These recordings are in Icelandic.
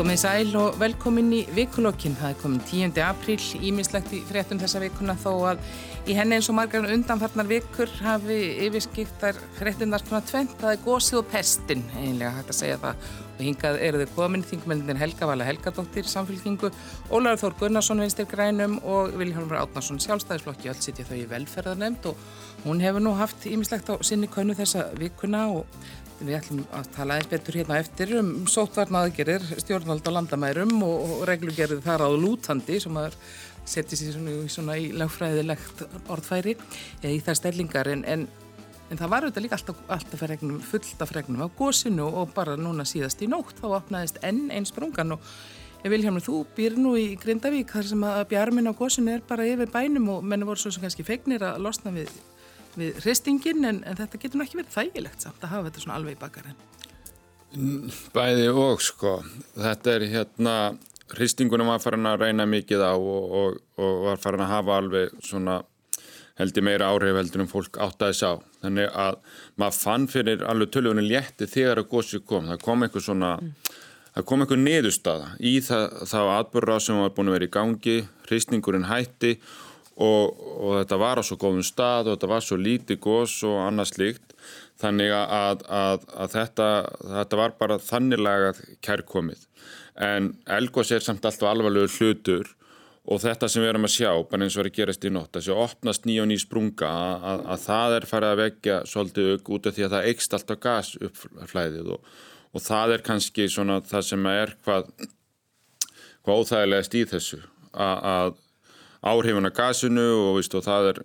Komið sæl og velkomin í vikulokkin. Það er komin 10. apríl, ímislegt í fréttum þessa vikuna þó að í henni eins og margar undanfarnar vikur hafi yfirskiptar fréttinnar svona tvent. Það er gósið og pestin, einlega hægt að segja það. Og hingað eru þau komin, þingmeldin Helga Vala Helgadóttir, samfélkingu, Ólaður Þór Gunnarsson vinstir grænum og Viljálfur Átnarsson sjálfstæðisflokki. Öll sitja þau í velferðarnemnd og hún hefur nú haft ímislegt á sinni könnu þessa vikuna og Við ætlum að tala eins betur hérna eftir um sótvarnaðgerir, stjórnvald á landamærum og, og reglugerðið þar á lútandi sem að setja sér svona, svona í lagfræðilegt orðfæri eða í þær stellingar. En, en, en það var auðvitað líka alltaf, alltaf fregnum, fullt af fregnum á gósinu og bara núna síðast í nótt þá opnaðist enn einn sprungan. Og Vilhelmur, þú býr nú í Grindavík þar sem að bjarmin á gósinu er bara yfir bænum og menn voru svo sem kannski fegnir að losna við við hristingin en, en þetta getur ekki verið þægilegt samt að hafa þetta svona alveg í bakarinn. Bæði og sko, þetta er hérna, hristingunum var farin að reyna mikið á og, og, og var farin að hafa alveg svona heldur meira áhrif heldur um fólk átt að þess á. Þannig að maður fann fyrir alveg tölvunni létti þegar að gósi kom. Það kom eitthvað svona, mm. það kom eitthvað niðurstaða í það, það atbyrra sem var búin að vera í gangi, hristingurinn hætti og, og þetta var á svo góðum stað og þetta var svo lítið gós og annað slíkt. Þannig að, að, að þetta, þetta var bara þannilega kærkomið. En Elgós er samt alltaf alvarlegur hlutur og þetta sem við erum að sjá, bara eins og verið gerast í nótt þessi opnast nýja og ný sprunga að, að það er farið að vekja svolítið auk út af því að það eikst alltaf gas uppflæðið og, og það er kannski svona það sem er hvað, hvað óþægilegast í þessu að áhrifun af gasinu og, veist, og það er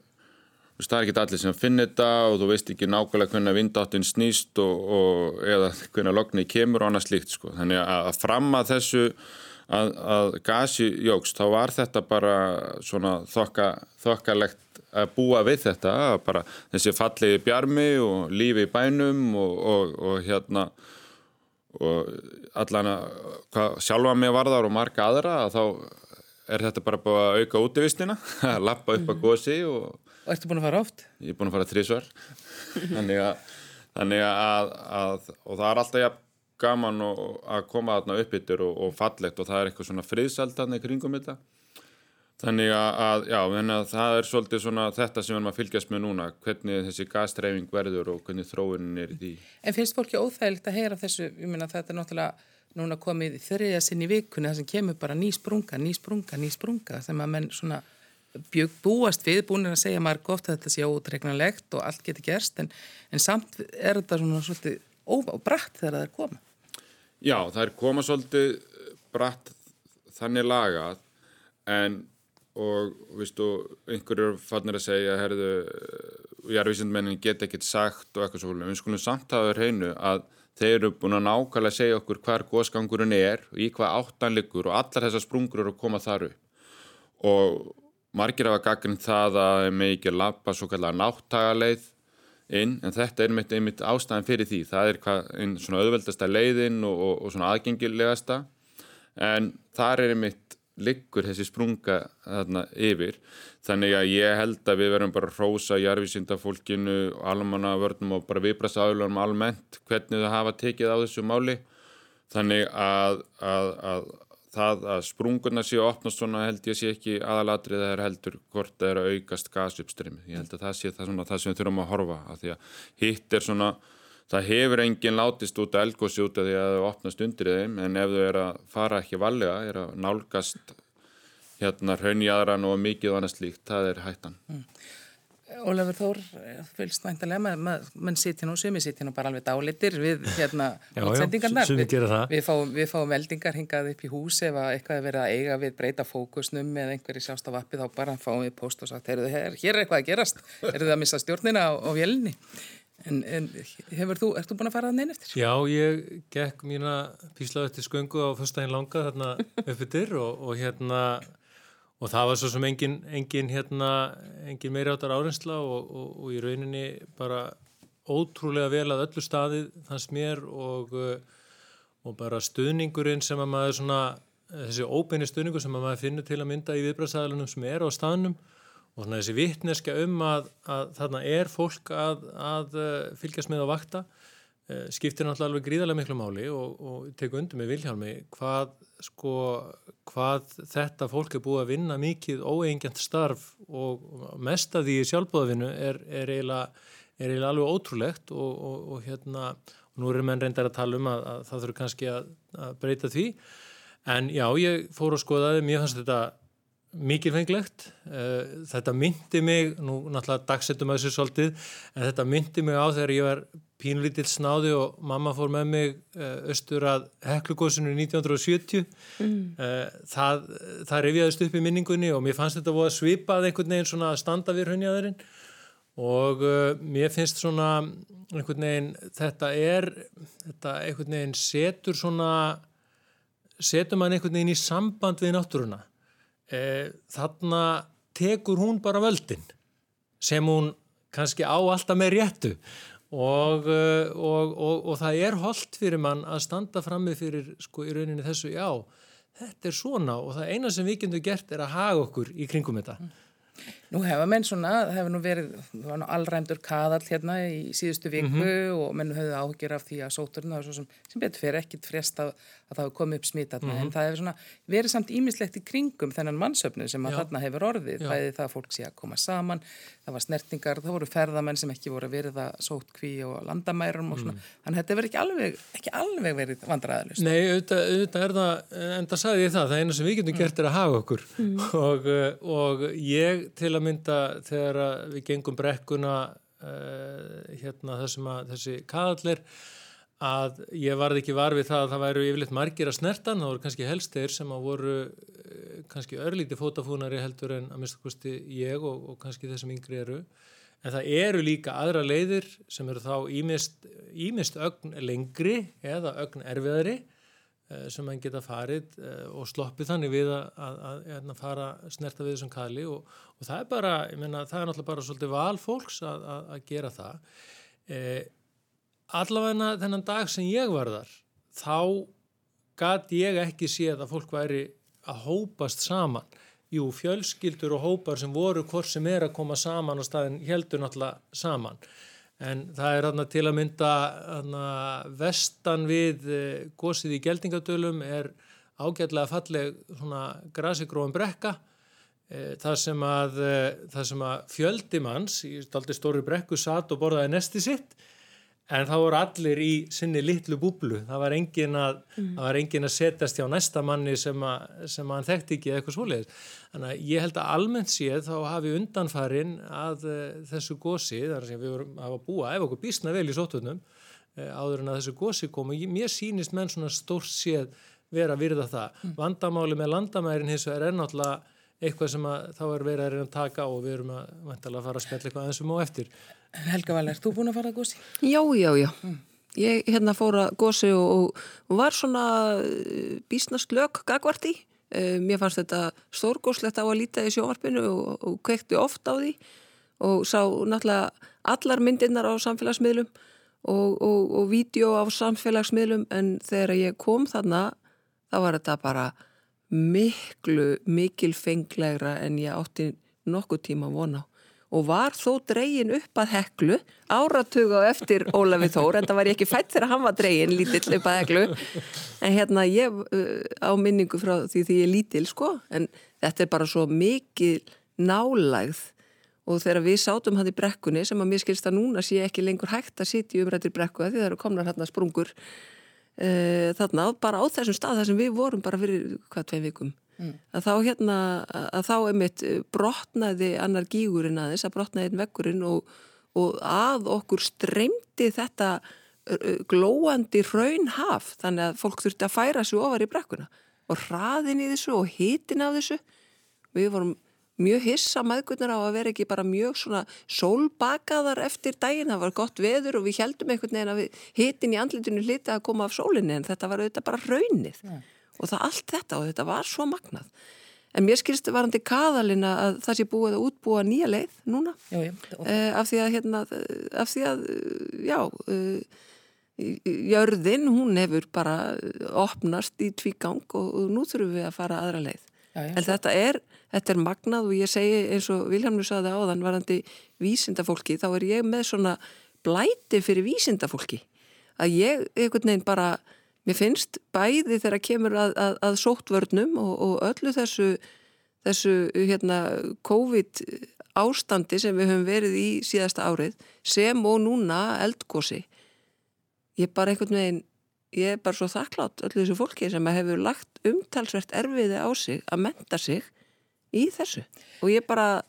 er ekki allir sem finnir þetta og þú veist ekki nákvæmlega hvernig vindáttin snýst og, og, eða hvernig lognið kemur og annað slíkt sko. þannig að fram að þessu að, að gasi jógst þá var þetta bara svona þokka, þokkalegt að búa við þetta bara þessi falliði bjarmi og lífi í bænum og hérna og allan að sjálfa mig varðar og marga aðra að þá er þetta bara búið að auka útivistina? Að lappa upp að gósi og, og ertu búin að fara oft? Ég er búin að fara þrísvar þannig, að, þannig að, að og það er alltaf ja, gaman og, að koma þarna upp yttir og, og fallegt og það er eitthvað svona friðsald þarna í kringum þetta. Þannig að, já, það er svolítið svona þetta sem við erum að fylgjast með núna hvernig þessi gastreifing verður og hvernig þróunin er í því. En finnst fólki óþægilt að heyra þessu, ég minna þetta er náttúrulega núna komið þriðja sinn í vikunni þar sem kemur bara ný sprunga, ný sprunga, ný sprunga sem að menn svona bjög búast við, búin að segja marg ofta þetta sé ótregnanlegt og allt getur gerst en, en samt er þetta svona svolítið óbrætt þegar það er koma. Já, það er koma svolítið brætt þannig lagað en og viðstu, einhverjur fannir að segja herðu, jarðvísindmennin get ekki sagt og eitthvað svolítið, við skulum samt hafa hreinu að Þeir eru búin að nákvæmlega segja okkur hver góðskangurinn er og í hvað áttan liggur og allar þessar sprungur eru að koma þar upp. Og margir hafa gaggrind það að með ekki lappa svo kallar náttagaleið inn en þetta er einmitt, einmitt ástæðan fyrir því. Það er hvað, einn svona auðveldasta leiðin og, og, og svona aðgengilegasta en þar er einmitt liggur þessi sprunga þarna yfir. Þannig að ég held að við verðum bara að rósa jarfisindafólkinu, almannavörnum og bara viðbrasaðlunum almennt hvernig þau hafa tekið á þessu máli. Þannig að, að, að það að sprunguna séu að opna svona held ég sé ekki aðalatrið það er heldur hvort það er að aukast gasuppstrimi ég held að það sé það, svona, það sem við þurfum að horfa að því að hitt er svona það hefur enginn látist út að elgósi út af því að það opnast undir þeim en ef þau er að fara ekki valega, er að nálgast hérna hraunjæðran og mikið og annað slíkt, það er hættan. Mm. Ólafur Þór fylgst mæntilega, mann sitja nú sumi sitja nú bara alveg dálitir við hérna útsendingarnar. við, við, fáum, við fáum veldingar hingað upp í hús ef eitthvað er verið að eiga við breyta fókusnum með einhverju sjást á vappi þá bara fáum við post og sagt, hér er eitthvað að gerast. Er það að missa stjórnina á, á vélni En, en hefur þú, ert þú búin að fara það neina eftir? Já, ég gekk mína píslaðu eftir sköngu á fyrstægin langa þarna uppbyttir og, og hérna og það var svo sem engin, engin hérna, engin meiri áttar árensla og, og, og í rauninni bara ótrúlega vel að öllu staðið þanns mér og og bara stuðningurinn sem að maður svona, þessi óbeini stuðningur sem að maður finnur til að mynda í viðbræðsæðalunum sem er á staðnum og svona þessi vittneska um að, að þarna er fólk að, að uh, fylgjast með á vakta uh, skiptir náttúrulega alveg gríðarlega miklu máli og, og teku undir með Vilhjálmi hvað, sko, hvað þetta fólk er búið að vinna mikið óeingjant starf og mest af því sjálfbóðavinu er, er, eiginlega, er eiginlega alveg ótrúlegt og, og, og hérna, nú eru menn reyndar að tala um að, að það þurfi kannski að, breyta því. En já, ég fór að skoða það, mér fannst þetta mikilfenglegt. Eh, þetta myndi mig, nú náttúrulega dagsettum að þessu svolítið, en þetta myndi mig á þegar ég var pínlítill snáði og mamma fór með mig eh, austur að heklugósinu 1970. Mm. Eh, það, það reyfiðast upp í minningunni og mér fannst þetta að svipað einhvern veginn svona að standa við hraunjaðurinn og mér finnst svona einhvern veginn, þetta er, þetta einhvern veginn setur svona, setur mann einhvern veginn í samband við náttúruna e, þarna tekur hún bara völdin sem hún kannski á alltaf með réttu. Og, e, og, og, og það er holdt fyrir mann að standa frammi fyrir sko í rauninni þessu já, þetta er svona. Og það eina sem við getum gert er að haga okkur í kringum þetta. Mm. Nú hefa menn svona, það hefur nú verið allræmdur kaðall hérna í síðustu viku mm -hmm. og menn höfðu áhugir af því að sóturinn sem, sem betur fyrir ekkit frest að, að það hefur komið upp smita mm -hmm. en það hefur svona verið samt ímislegt í kringum þennan mannsöfnu sem að Já. þarna hefur orðið Já. bæði það að fólk sé að koma saman það var snertingar, það voru ferðamenn sem ekki voru að verið að sót kví og landamærum og svona, mm. þannig að þetta verið ekki alveg ekki alveg verið vandræðalust Nei, auðvitað, auðvitað er það, en það sagði ég það það eina sem við getum gert er að hafa okkur mm. og, og ég til að mynda þegar við gengum brekkuna uh, hérna þessum að þessi kaðallir að ég varði ekki var við það að það væru yfirleitt margir að snertan, það voru kannski helstegir sem að voru uh, kannski örlíti fótafúnari heldur en að mista kosti ég og, og kannski þessum yngri eru. En það eru líka aðra leiðir sem eru þá ímist, ímist ögn lengri eða ögn erfiðari. Eh, sem hann geta farið eh, og sloppið þannig við að, að, að, að hérna, fara snerta við þessum kali og, og það er bara, ég menna, það er náttúrulega bara svolítið val fólks að gera það. Eh, allavegna þennan dag sem ég var þar, þá gæti ég ekki séð að fólk væri að hópast saman. Jú, fjölskyldur og hópar sem voru hvort sem er að koma saman og staðin heldur náttúrulega saman en það er aðna til að mynda aðna, vestan við eh, gósið í geldingadölum er ágætlega falleg svona grasigróðum brekka e, það sem að, e, sem að fjöldimanns í stóri brekku satt og borðaði nesti sitt en það voru allir í sinni litlu búblu, það var engin að, mm. var engin að setjast hjá næsta manni sem, að, sem að hann þekkti ekki eitthvað svoleiðis. Þannig að ég held að almennt séð þá hafi undanfarin að uh, þessu gósi, þar sem við vorum að búa, ef okkur býstna vel í sótunum, uh, áður en að þessu gósi komu, mér sínist menn svona stórt séð vera að virða það. Mm. Vandamáli með landamærin hins vegar er náttúrulega eitthvað sem þá er verið að reyna að taka og við erum að, að fara að spella eitthvað aðeins um og eftir. Helga Val, er þú búin að fara að gósi? Já, já, já. Mm. Ég hérna fór að gósi og, og var svona eh, bísnast lög gagvart í. Uh, mér fannst þetta stórgóslegt á að líta í sjónvarpinu og, og kvekti oft á því og sá náttúrulega allar myndirnar á samfélagsmiðlum og, og, vídeo á samfélagsmiðlum en þegar ég kom þarna þá var þetta bara miklu mikilfenglegra en ég átti nokkuð tíma að vona á og var þó dregin upp að heklu áratuga eftir Ólafi Þór en það var ég ekki fætt þegar hann var dregin lítill upp að heklu. En hérna ég uh, á minningu frá því því ég er lítill sko en þetta er bara svo mikil nálægð. Og þegar við sátum hann í brekkunni sem að mér skilst að núna sé ekki lengur hægt að sitja í umrættir brekku því það eru komnar hérna sprungur uh, þarna bara á þessum stað þar sem við vorum bara fyrir hvað tvei vikum mm. að þá hérna að þá einmitt brotnaði annar gígurinn aðeins að brotnaði einn vekkurinn og, og að okkur streymdi þetta glóandi raunhaf þannig að fólk þurfti að færa sig ofar í brekkuna. Og hraðin í þessu og hitin af þessu. Við vorum mjög hissa maðgurnar á að vera ekki bara mjög svona sólbakaðar eftir daginn, það var gott veður og við heldum einhvern veginn að hitin í andlitinu hliti að koma af sólinni en þetta var auðvitað bara raunnið yeah og það allt þetta og þetta var svo magnað. En mér skilstu varandi kaðalina að það sé búið að útbúa nýja leið núna. Já, já, uh, af því að hérna, af því að já uh, jörðin hún hefur bara opnast í tvígang og, og nú þurfum við að fara aðra leið. Já, en þetta er, þetta er magnað og ég segi eins og Vilhelmur saði áðan varandi vísindafólki þá er ég með svona blæti fyrir vísindafólki. Að ég einhvern veginn bara mér finnst bæði þegar kemur að, að, að sóttvörnum og, og öllu þessu þessu hérna COVID ástandi sem við höfum verið í síðasta árið sem og núna eldgósi ég er bara einhvern veginn ég er bara svo þakklátt öllu þessu fólki sem hefur lagt umtalsvert erfiði á sig að menta sig í þessu. Og ég bara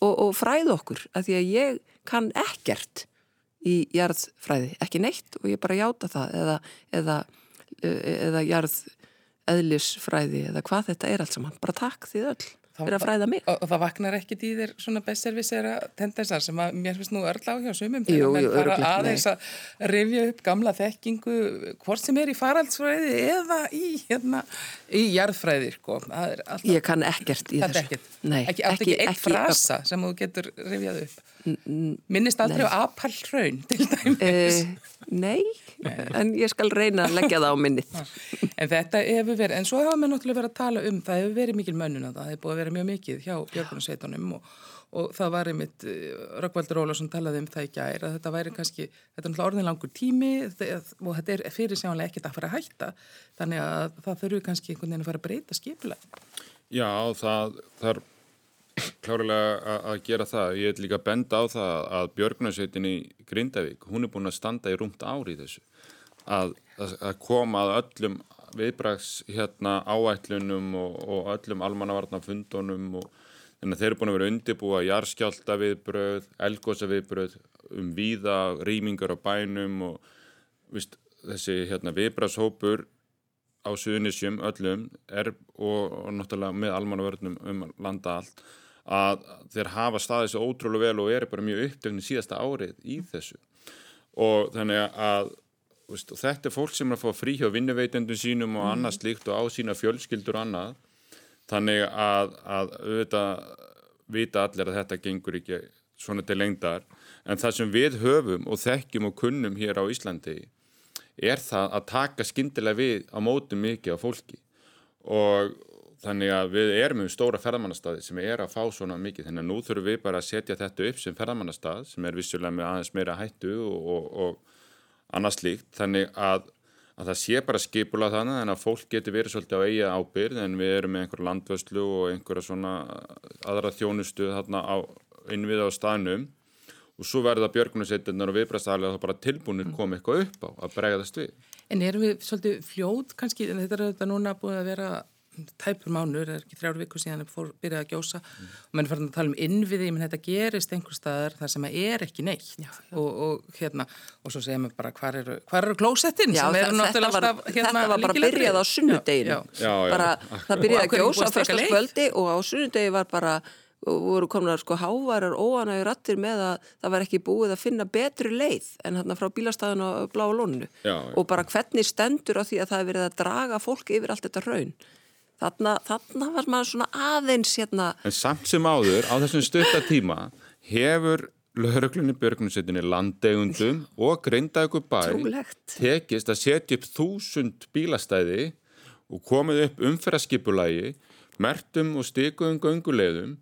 og, og fræð okkur að því að ég kann ekkert í jarðfræði, ekki neitt og ég bara játa það eða, eða, eða jarð eðlisfræði eða hvað þetta er allt saman. Bara takk því öll fyrir að fræða mig. Og, og það vaknar ekkit í þér svona bestservisera tendensar sem að mér finnst nú örl á hjá sumum þegar jú, menn fara aðeins að rifja upp gamla þekkingu hvort sem er í faraldsfræði eða í, hérna, í jarðfræði sko. Alltaf, Ég kann ekkert í þessu. Ekkert. Nei, ekki, ekki, ekki einn frasa sem þú getur rifjað upp. Minnist aldrei á apallraun til dæmis. Eh, nei, en ég skal reyna að leggja það á minnið. en þetta hefur verið, en svo hafa við náttúrulega verið að tala um, það hefur verið mikil mönnun að það hefur búið að vera mjög mikið hjá Björgunarsveitunum og, og það var einmitt, eh, Rökkvaldur Ólásson talaði um það í gæri að þetta væri kannski, þetta er náttúrulega orðinlangur tími og þetta er fyrir sjánlega ekkert að fara að hætta, þannig að það þurfu kannski einhvern veginn að fara að breyta skipulega. Já, það þarf klárlega að gera það. Ég vil líka benda á það að Björgunarsveitin í Grindavík, hún er búin að standa í rúmt ári þessu. Að, að koma að öllum viðbrags hérna áætlunum og, og öllum almannavarnafundunum og þannig að þeir eru búin að vera undirbúa jarskjálta viðbröð, elgosa viðbröð um víða, rýmingar á bænum og vist, þessi hérna viðbragshópur á suðunisjum öllum er og, og náttúrulega með almannavörnum um landa allt að þeir hafa staðið svo ótrúlega vel og eru bara mjög uppdöfni síðasta árið í þessu. Og þannig að veist, þetta er fólk sem er að fá frí hjá vinnuveitendum sínum og annað slíkt og á sína fjölskyldur og annað. Þannig að, að auðvitað vita allir að þetta gengur ekki svona til lengdar. En það sem við höfum og þekkjum og kunnum hér á Íslandi er það að taka skindilega við á mótu mikið á fólki. Og þannig að við erum um stóra ferðamannastadi sem er að fá svona mikið. Þannig að nú þurfum við bara að setja þetta upp sem ferðamannastad sem er vissulega með aðeins meira hættu og, og, og annars líkt þannig að, að það sé bara skipula þannig en að fólk getur verið svolítið á eiga ábyrð en við erum með einhverja landvöslu og einhverja svona aðra þjónustu þarna á innviða á staðnum og svo verða björgunarsveitirnar og viðbræðstæðarlega þá bara tilbúinir komið eitthvað upp á að bregðast við. En erum við svolítið fljóð kannski, en þetta er þetta núna búið að vera tæpur mánur, það er ekki þrjár viku síðan það fór byrjað að gjósa. Mm. og mann er farin að tala um innviði, menn þetta gerist einhver staðar þar sem er ekki neitt. Já, og, og hérna, og svo segja maður bara hvar eru, hvar eru klósettinn sem eru náttúrulega alltaf hérna Þetta var bara byrjað á sunnudeginu bara það byrjað að gjósa á fyrstaskvöldi og á sunnudegi var bara og voru komnar sko hávarar óanægur rattir með að það var ekki búið að finna betri leið en hérna frá bílastæðan og bláa lóninu. Já, já. og bara hvernig stendur á því að það er verið að draga fólk yfir allt þetta raun þarna, þarna var maður svona aðeins hérna. En samt sem áður á þessum stöttatíma hefur löguröglunni björguninsettinni landegundum og greindaðu bæ Trúlegt. tekist að setja upp þúsund bílastæði og komið upp umferðaskipulagi mertum og stikuðum göngulegðum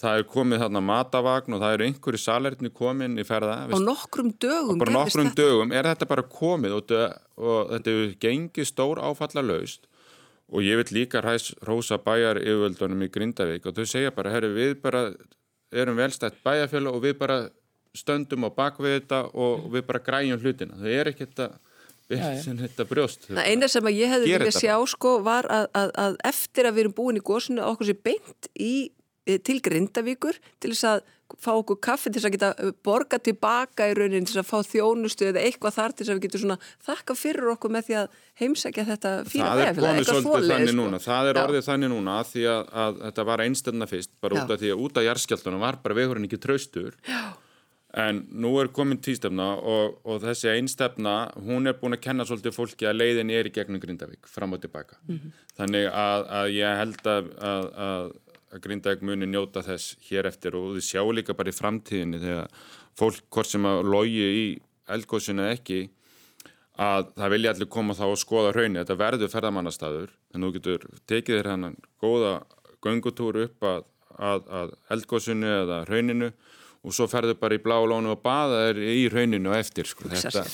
það er komið þarna matavagn og það eru einhverju salerni komin í ferða á nokkrum dögum bara nokkrum dögum er þetta bara komið og, og þetta er gengið stór áfallalaust og ég vil líka ræs rosa bæjar yfirvöldunum í Grindavík og þau segja bara, herru við bara erum velstætt bæjarfjölu og við bara stöndum á bakvið þetta og við bara græjum hlutina, það er ekki þetta sem þetta brjóst. Það eina sem að ég hefði viljað sjá sko var að, að, að eftir að við erum búin í góðsunu okkur sér beint í Eh, til Grindavíkur til þess að fá okkur kaffi til þess að geta eh, borga tilbaka í raunin til að fá þjónustu eða eitthvað þar til þess að við getum svona þakka fyrir okkur með því að heimsækja þetta fína vefið. Það er sko. núna, það er Já. orðið þannig núna að því að, að þetta var einstöndna fyrst bara út af því að út af jærskjaldunum var bara vegurinn ekki traustur Já. en nú er komin tístefna og, og þessi einstefna hún er búin að kenna svolítið fólki að leiðin er í gegnum Grindavík fram og tilbaka. Mm -hmm. Þannig að, að ég held að, að að Grindavík muni njóta þess hér eftir og við sjáum líka bara í framtíðinni þegar fólk hvort sem að logi í eldgóðsuna ekki að það vilja allir koma þá og skoða hraunni þetta verður ferðamannastaður en þú getur tekið þér hann góða göngutúru upp að, að, að eldgóðsunu eða hrauninu og svo ferður bara í blá lónu og baða þér í hrauninu og eftir sko. þetta,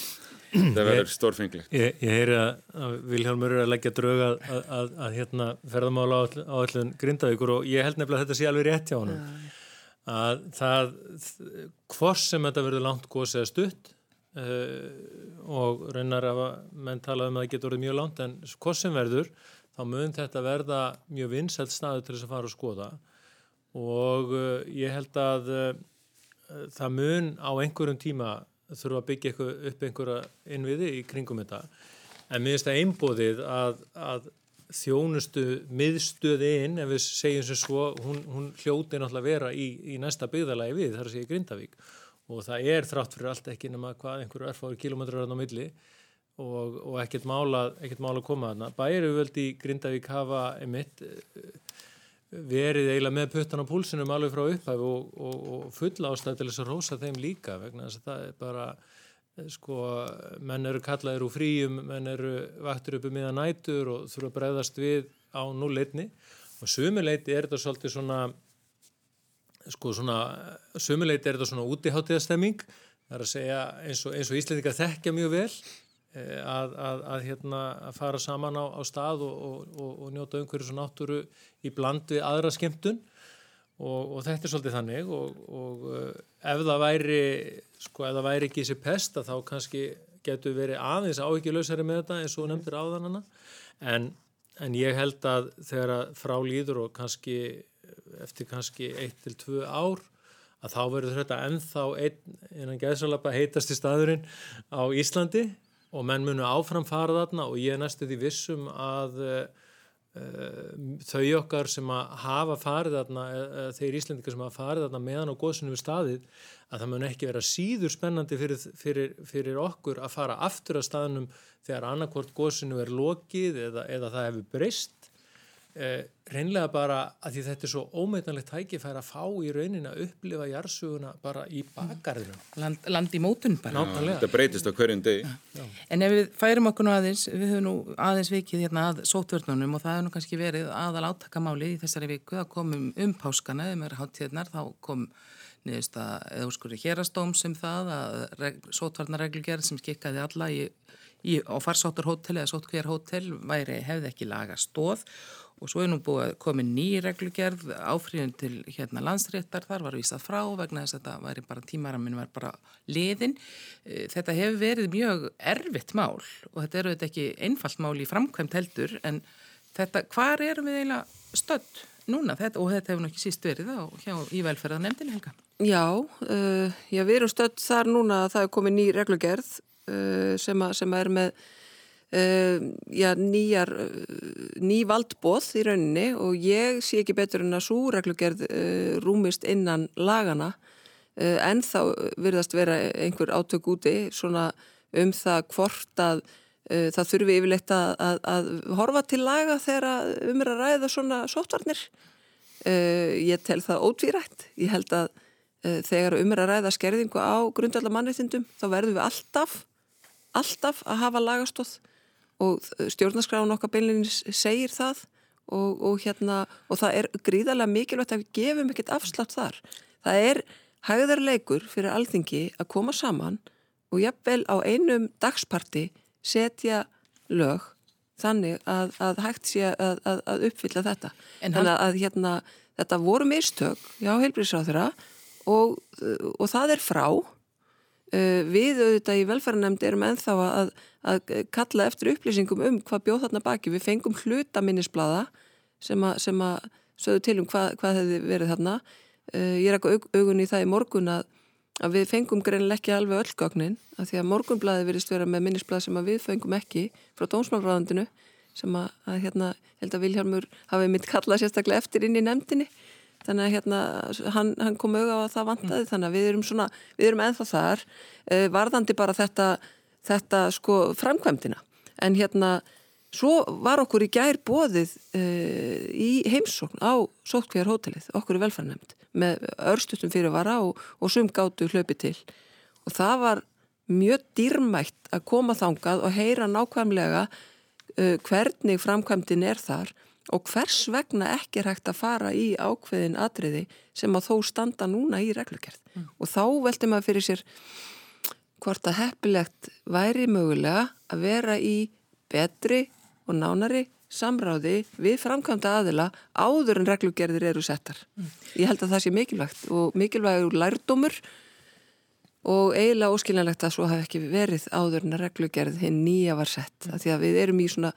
það verður stórfenglegt. Ég, ég heyri að, Vilhelmur er að leggja drög að, að, að, að hérna, ferðamála á allun Grindavíkur og ég held nefnilega að þetta sé alveg rétt hjá hann að það hvort sem þetta verður langt góðs eða stutt uh, og raunar að menn tala um að það getur verið mjög langt en hvort sem verður þá mun þetta verða mjög vinsælt staðu til þess að fara og skoða. Og uh, ég held að uh, það mun á einhverjum tíma þurfa að byggja upp einhverja innviði í kringum þetta. En mér finnst það einbóðið að, að þjónustu miðstöðin ef við segjum sem svo hún, hún hljóti náttúrulega vera í, í næsta byggðalagi við þar að segja Grindavík. Og það er þrátt fyrir allt ekki nema hvað einhverju erfáður kilómetrar á milli. Og, og ekkert mála mála koma þarna. Bæri völd í Grindavík hafa emitt verið eiginlega með puttan á púlsinum alveg frá upphæf og, og, og fulla ástæði til þess að rosa þeim líka vegna þess að það er bara sko, menn eru kallaðir úr fríum menn eru vaktur uppi miðan nætur og þurfa að breyðast við á núleitni og sumuleiti er þetta svolítið svona sko svona sumuleiti er þetta svona útiháttíðastemming það er að segja eins og, og Íslandika þekkja mjög vel Eh, að, að, að, hérna, að fara saman á, á stað og, og, og njóta umhverjus og náttúru í bland við aðra skemmtun. Og, og þetta er svolítið þannig og uh, ef það væri sko ef það væri ekki þessi pest þá kannski getur verið aðeins áhyggjulösari með þetta eins og nefndir áðanana en, en ég held að þegar frá líður og kannski eftir kannski 1-2 ár að þá verður þetta ennþá einn innan gæðsalapa heitast í staðurinn á Íslandi og menn munu áfram fara þarna og ég er næstu því vissum að uh, þau okkar sem að hafa farið þarna, uh, þeir Íslendikar sem hafa farið þarna meðan á góðsynum við staðið að það mun ekki vera síður spennandi fyrir, fyrir, fyrir okkur að fara aftur að staðnum þegar annarkvort góðsynu er lokið eða, eða það hefur breyst Eh, reynlega bara að því þetta er svo ómeitanlegt tækifæri að fá í raunin að upplifa jarsuguna bara í bakgarðinu land, land í mótun bara. Já, þetta breytist á hverjum degi. Já. en ef við færum okkur nú aðeins við höfum nú aðeins vikið hérna að sótvörnunum og það hefur nú kannski verið aðal átakamáli í þessari viku, það komum um páskana um er háttíðnar, þá kom niðurst að, eða úrskurri hérastóm sem um það að sótvarnarreglugerð sem skikkaði alla í, í, á farsóttarhótel eða sótkvíjarhótel væri hefði ekki laga stóð og svo er nú búið að komi ný reglugerð áfríðun til hérna landsréttar. Þar var vísað frá vegna þess að þetta væri bara tímaraminn var bara liðin e, þetta hefur verið mjög erfitt mál og þetta eru þetta ekki einfalt mál í framkvæmt heldur en þetta, hvar erum við eiginlega stödd núna? Þetta, og þetta hefur nokkið síst verið á hjá í velferðanemndinu Helga. Já, uh, já, við erum stödd þar núna að það er komið ný reglugerð uh, sem, að, sem er með já, nýjar uh, ný valdbóð í rauninni og ég sé ekki betur en að súreglugerð uh, rúmist innan lagana en þá virðast vera einhver átök úti svona um það hvort að það þurfi yfirleitt að, að, að horfa til laga þegar um er að ræða svona sótvarnir ég tel það ótvírætt. Ég held að þegar um er að ræða skerðingu á grundallar mannreitindum þá verðum við alltaf alltaf að hafa lagastóð og stjórnarskráin okkar beinleginis segir það og, og, hérna, og það er gríðarlega mikilvægt að við gefum ekkert afslátt þar. Það er hægðarleikur fyrir alþingi að koma saman og jafnvel á einum dagsparti setja lög þannig að, að hægt sé að, að, að uppfylla þetta. En þannig að hérna, þetta voru mistök, já, heilbríðsráþurra og, og það er frá Uh, við auðvitað í velferðanemndi erum enþá að, að kalla eftir upplýsingum um hvað bjóð þarna baki. Við fengum hlutaminnisblada sem að, sem að sögðu til um hvað, hvað hefði verið þarna. Uh, ég er ekki aug, augun í það í morgun að, að við fengum greinlega ekki alveg öll gögnin af því að morgunbladi verist vera með minnisblad sem við fengum ekki frá dómsmálfræðandinu sem að hérna held að Viljarmur hafi mitt kallað sérstaklega eftir inn í nefndinni þannig að hérna hann, hann kom auðvitað að það vantaði þannig að við erum svona, við erum ennþá þar uh, varðandi bara þetta þetta sko framkvæmdina. En hérna svo var okkur í gær bóðið uh, í heimsókn á Sótkvíjar hótelið, okkur í velfærnemnd með örstutum fyrir vara og, og sumgátu hlaupi til. Og það var mjög dýrmætt að koma þangað og heyra nákvæmlega uh, hvernig framkvæmdin er þar og hvers vegna ekki er hægt að fara í ákveðin atriði sem að þó standa núna í reglugjörð mm. og þá veldi maður fyrir sér hvort að heppilegt væri mögulega að vera í betri og nánari samráði við framkvæmda aðila áður en reglugerðir eru settar. Ég held að það sé mikilvægt og mikilvægur lærdómur og eiginlega óskiljanlegt að svo hafi ekki verið áður en að reglugerð hinn nýja var sett. Að því að við erum í svona,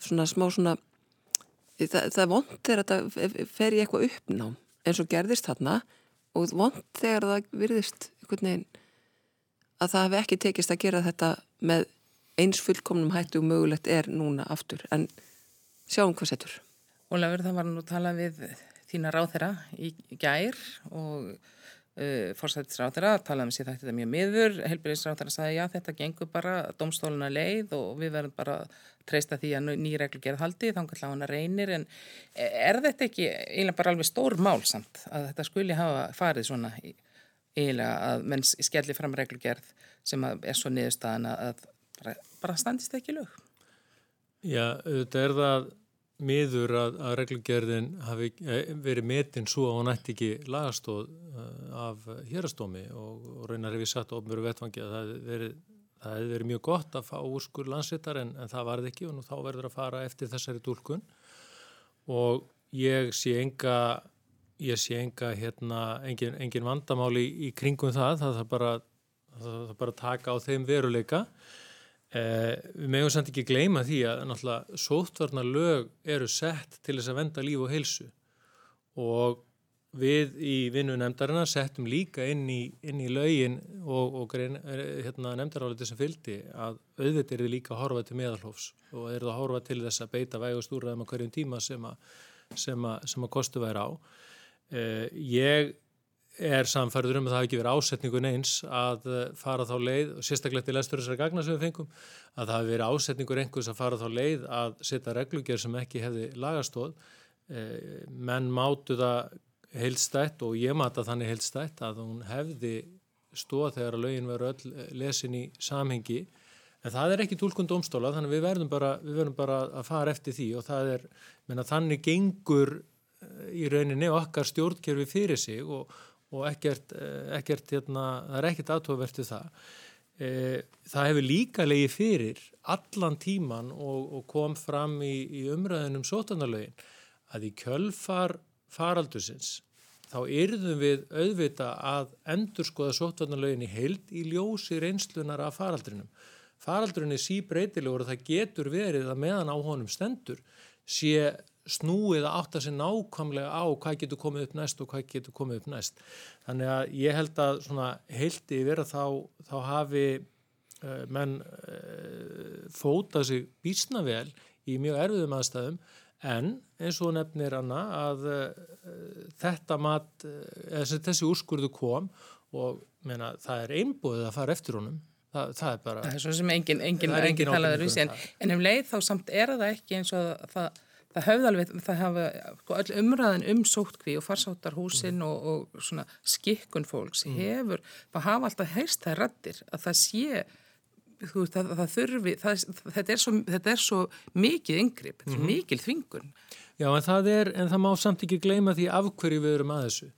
svona smá svona, það, það er vond þegar þetta fer í eitthvað uppnám eins og gerðist þarna og vond þegar það virðist veginn að það hefði ekki tekist að gera þetta með eins fullkomnum hættu og mögulegt er núna aftur en sjáum hvað setur. Ólafur, það var nú að tala við þína ráþera í gær og uh, fórsættisráþera talaði um sér þetta mjög miður, helbyrðisráþera sagði já þetta gengur bara domstóluna leið og við verðum bara treysta því að nýreglu gerð haldi þá kannski hann að reynir en er þetta ekki eiginlega bara alveg stór mál samt að þetta skuli hafa farið svona eiginlega að menn skelli fram reglugerð sem er svo niðurstaðan að bara, bara standist ekki lög? Já, þetta er það miður að, að reglugerðin hafi eh, verið metin svo að hún ætti ekki lagastóð eh, af hérastómi og, og raunar hefur satt ofnveru vettfangi að það hefði verið, hef verið mjög gott að fá úrskur landsettar en, en það varði ekki og nú þá verður að fara eftir þessari dúlkun og ég sé enga ég sé enga hérna engin, engin vandamáli í, í kringum það. Það þarf bara, bara taka á þeim veruleika. Eh, við meðum samt ekki gleyma því að náttúrulega sóttvarnar lög eru sett til þess að venda líf og heilsu. Og við í vinnu nefndarinnar settum líka inn í, inn í lögin og, og hérna, nefndaráliti sem fylgdi að auðvitað er þið líka að horfa til meðalhófs og er það að horfa til þess að beita vægust úrraðum á hverjum tíma sem að, sem að, sem að kostu væri á. Eh, ég er samfærður um að það hafi ekki verið ásetningun eins að eh, fara þá leið og sérstaklega til lestur þessari gagna sem við fengum að það hafi verið ásetningur einhvers að fara þá leið að setja reglugjör sem ekki hefði lagastóð eh, menn mátu það heilstætt og ég mata þannig heilstætt að hún hefði stóð þegar að lögin veru öll eh, lesin í samhengi en það er ekki tólkund domstóla þannig við verðum bara, við verðum bara að fara eftir því og það er, menna þannig gengur í rauninni okkar stjórnkerfi fyrir sig og og ekkert, eh, ekkert hérna, það er ekkert aðtóðvertu það. Það hefur líka leiði fyrir allan tíman og, og kom fram í, í umræðinum sótanarlögin að í kjölfar faraldusins þá yrðum við auðvita að endur skoða sótanarlögin í heild í ljósi reynslunar af faraldrinum. Faraldrin er síbreytilegur og það getur verið að meðan á honum stendur sé snúið að átta sér nákvæmlega á hvað getur komið upp næst og hvað getur komið upp næst. Þannig að ég held að heilti vera þá, þá hafi uh, menn uh, fótað sig bísna vel í mjög erfiðum aðstæðum en eins og nefnir Anna að uh, þetta mat, þessi úrskurðu kom og meina, það er einbúið að fara eftir honum Það, það er bara... Það er svo sem enginn engin, engin, engin talaður í sig, en, en um leið þá samt er það ekki eins og það það höfði alveg, það hafa sko, öll umræðin um sótkví og farsáttarhúsin mm. og, og svona skikkun fólks mm. hefur, það hafa alltaf heist það rættir að það sé þú veist, það, það þurfi það, þetta, er svo, þetta er svo mikið yngripp, þetta er mm -hmm. mikil þvingun. Já, en það er, en það má samt ekki gleyma því af hverju við erum að þessu.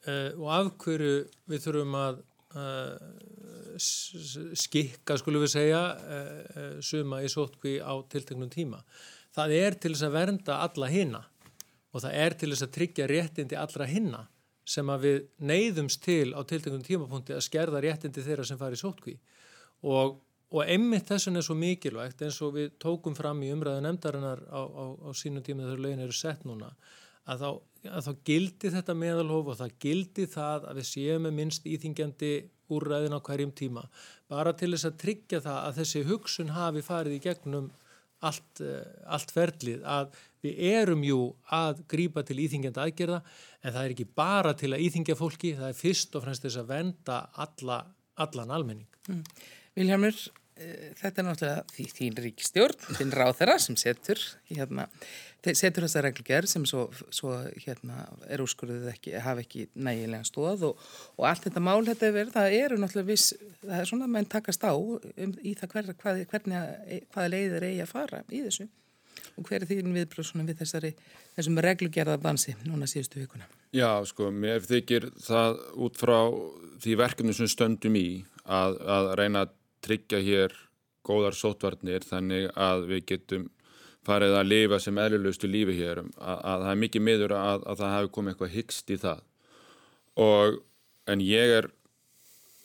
Uh, og af hverju við þurfum að uh, skikka, skulum við segja uh, suma í sótkví á tilteknum tíma. Það er til þess að vernda alla hinna og það er til þess að tryggja réttindi allra hinna sem að við neyðumst til á tiltekunum tímapunkti að skerða réttindi þeirra sem fari í sótkví og, og einmitt þessun er svo mikilvægt eins og við tókum fram í umræðu nefndarinnar á, á, á sínum tíma þegar lögin eru sett núna að þá, að þá gildi þetta meðalhof og það gildi það að við séum með minnst íþingjandi úrræðin á hverjum tíma bara til þess að tryggja það að þessi hugsun hafi farið í gegnum allt, eh, allt ferlið að við erum jú að grýpa til íþingjandi aðgerða en það er ekki bara til að íþingja fólki, það er fyrst og fremst þess að venda alla, allan almenning. Mm. Viljámur, uh, þetta er náttúrulega þín ríkistjórn, þín ráð þeirra sem setur hérna setur þessa reglugjörð sem svo, svo hérna, er úrskurðið ekki, hafa ekki nægilega stóð og, og allt þetta mál þetta er verið, það eru náttúrulega viss, það er svona að menn takast á um, í það hver, hvað, hvernig, hvaða leiðir eigi að fara í þessu og hver er þín viðbröð við þessari, þessum reglugjörða dansi núna síðustu vikuna? Já, sko, mér þykir það út frá því verkefni sem stöndum í að, að reyna að tryggja hér góðar sótvarnir þannig að við getum farið að lifa sem eðlulegustu lífi hér. Að, að það er mikið miður að, að það hefur komið eitthvað hyggst í það. Og en ég er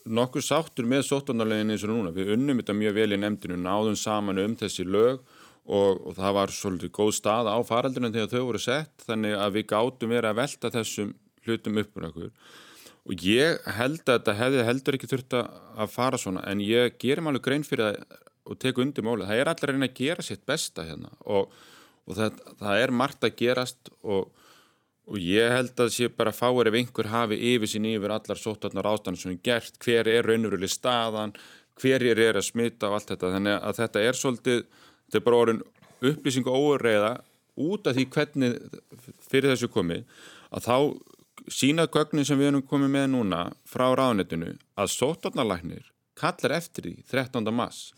nokkuð sáttur með sótvarnarlegin eins og núna, við unnum þetta mjög vel í nefndinu, náðum saman um þessi lög og, og það var svolítið góð stað á faraldunum þegar þau voru sett þannig að við gátum verið að velta þessum hlutum uppur okkur og ég held að þetta hefði heldur ekki þurft að fara svona en ég gerum alveg grein fyrir það og teku undir mólið, það er allir að reyna að gera sitt besta hérna og, og það, það er margt að gerast og, og ég held að sé bara fáir ef einhver hafi yfir sín yfir allar sótarnar ástæðan sem er gert, hver er raunveruleg staðan, hver er að smita og allt þetta, þannig að þetta er svolítið, þetta er bara orðin upplýsing og óreiða út af því hvernig fyrir þessu komi að þá sína gögnin sem við erum komið með núna frá ráðnetinu að sótarnarlæknir kallar eftir því 13. mass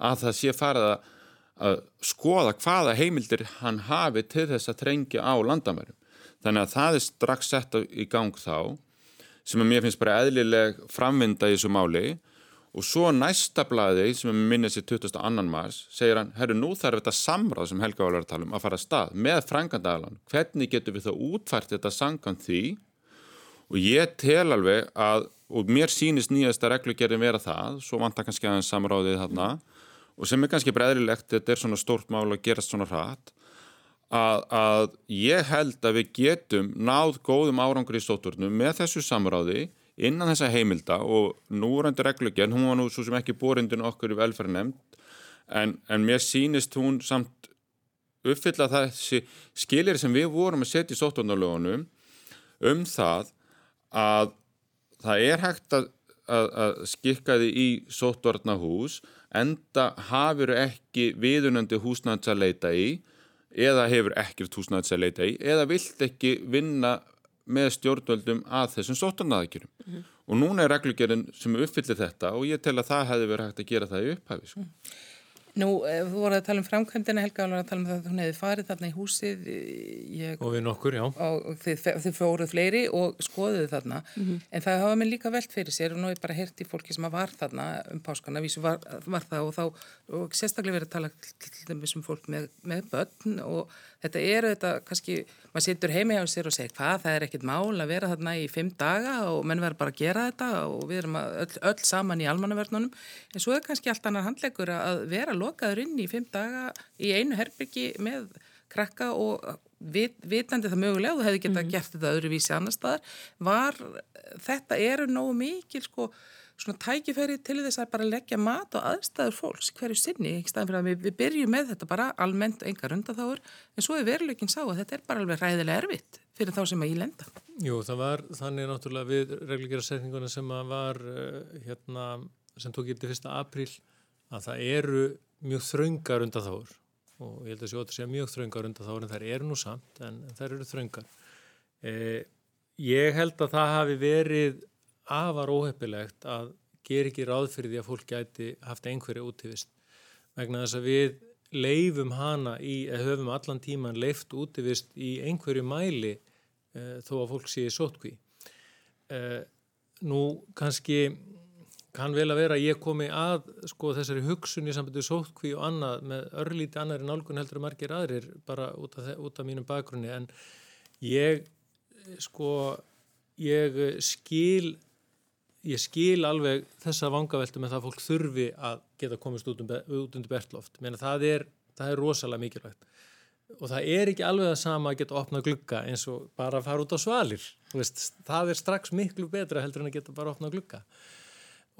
að það sé farið að, skoða hvaða heimildir hann hafi til þess að trengja á landamærum. Þannig að það er strax sett í gang þá sem að mér finnst bara eðlileg framvinda í þessu máli og svo næsta blæði sem að minna sér 22. mars segir hann, herru nú þarf þetta samráð sem Helga var að tala um að fara að stað með frangandagalan, hvernig getur við þá útfært þetta sangan því og ég tel alveg að og mér sínist nýjasta reglugerðin vera það, svo vantar kannski aðeins samráðið þarna og sem er kannski breðrilegt, þetta er svona stórt mál að gerast svona hratt að, að ég held að við getum náð góðum árangur í stótturnum með þessu samráði innan þessa heimilda og núrandi reglugjörn, hún var nú svo sem ekki bórindin okkur í velferðarnemnd en, en mér sínist hún samt uppfylla þessi skilir sem við vorum að setja í stótturnarlögunum um það að það er hægt að, að, að skikka því í sóttvarnahús enda hafur ekki viðunandi húsnæðs að leita í eða hefur ekkert húsnæðs að leita í eða vilt ekki vinna með stjórnvöldum að þessum sóttannaðakjörum mm -hmm. og núna er reglugjörðin sem uppfyllir þetta og ég tel að það hefði verið hægt að gera það í upphafi sko. mm. Nú, eh, þú voruð að tala um framkvæmdina, Helga var að tala um það að hún hefði farið þarna í húsið ég, og við nokkur, já og, og þið, þið fóruð fleiri og skoðuðu þarna mm -hmm. en það hafa mér líka velt fyrir sér og nú er bara hert í fólki sem var þarna um páskana, vísu var, var það og þá og sérstaklega verið að tala til dæmis um fólk með, með börn og þetta eru þetta kannski maður situr heimi á sér og segir hvað það er ekkit mál að vera þarna í fimm daga og menn verður bara að gera þetta og við erum öll, öll saman í almannaverðnunum en svo er kannski allt annar handlegur að vera lokaður inn í fimm daga í einu herbyggi með krakka og vit, vitandi það mögulega, þú hefði getað mm. gert þetta öðruvísi annar staðar, var þetta eru nógu mikil sko svona tækifæri til þess að bara leggja mat og aðstæður fólks hverju sinni, ekki staðan fyrir að við, við byrjum með þetta bara almennt og engar undan en svo er veruleikin sá að þetta er bara alveg ræðilega erfitt fyrir þá sem að ég lenda. Jú, það var þannig náttúrulega við reglugjara setninguna sem að var hérna, sem tók gildi 1. apríl að það eru mjög þraungar undan þáur og ég held að það sé mjög þraungar undan þáur en það eru nú samt en það eru þraungar. Eh, ég held að það hafi verið afar óheppilegt að gera ekki ráð fyrir því að fólk gæti haft einhverju útivist vegna þess að við leifum hana í, eða höfum allan tíman leift útivist í einhverju mæli eh, þó að fólk sé sótkví. Eh, nú kannski kann vel að vera að ég komi að sko þessari hugsun í sambundu sótkví og annað með örlíti annari nálgun heldur að margir aðrir bara út af, út af mínum bakgrunni en ég sko ég skil ég skil alveg þessa vangaveltu með það að fólk þurfi að geta komist út, um, út undir bertloft. Menna, það, er, það er rosalega mikilvægt. Og það er ekki alveg það sama að geta opnað glugga eins og bara að fara út á svalir. Veist, það er strax miklu betra heldur en að geta bara opnað glugga.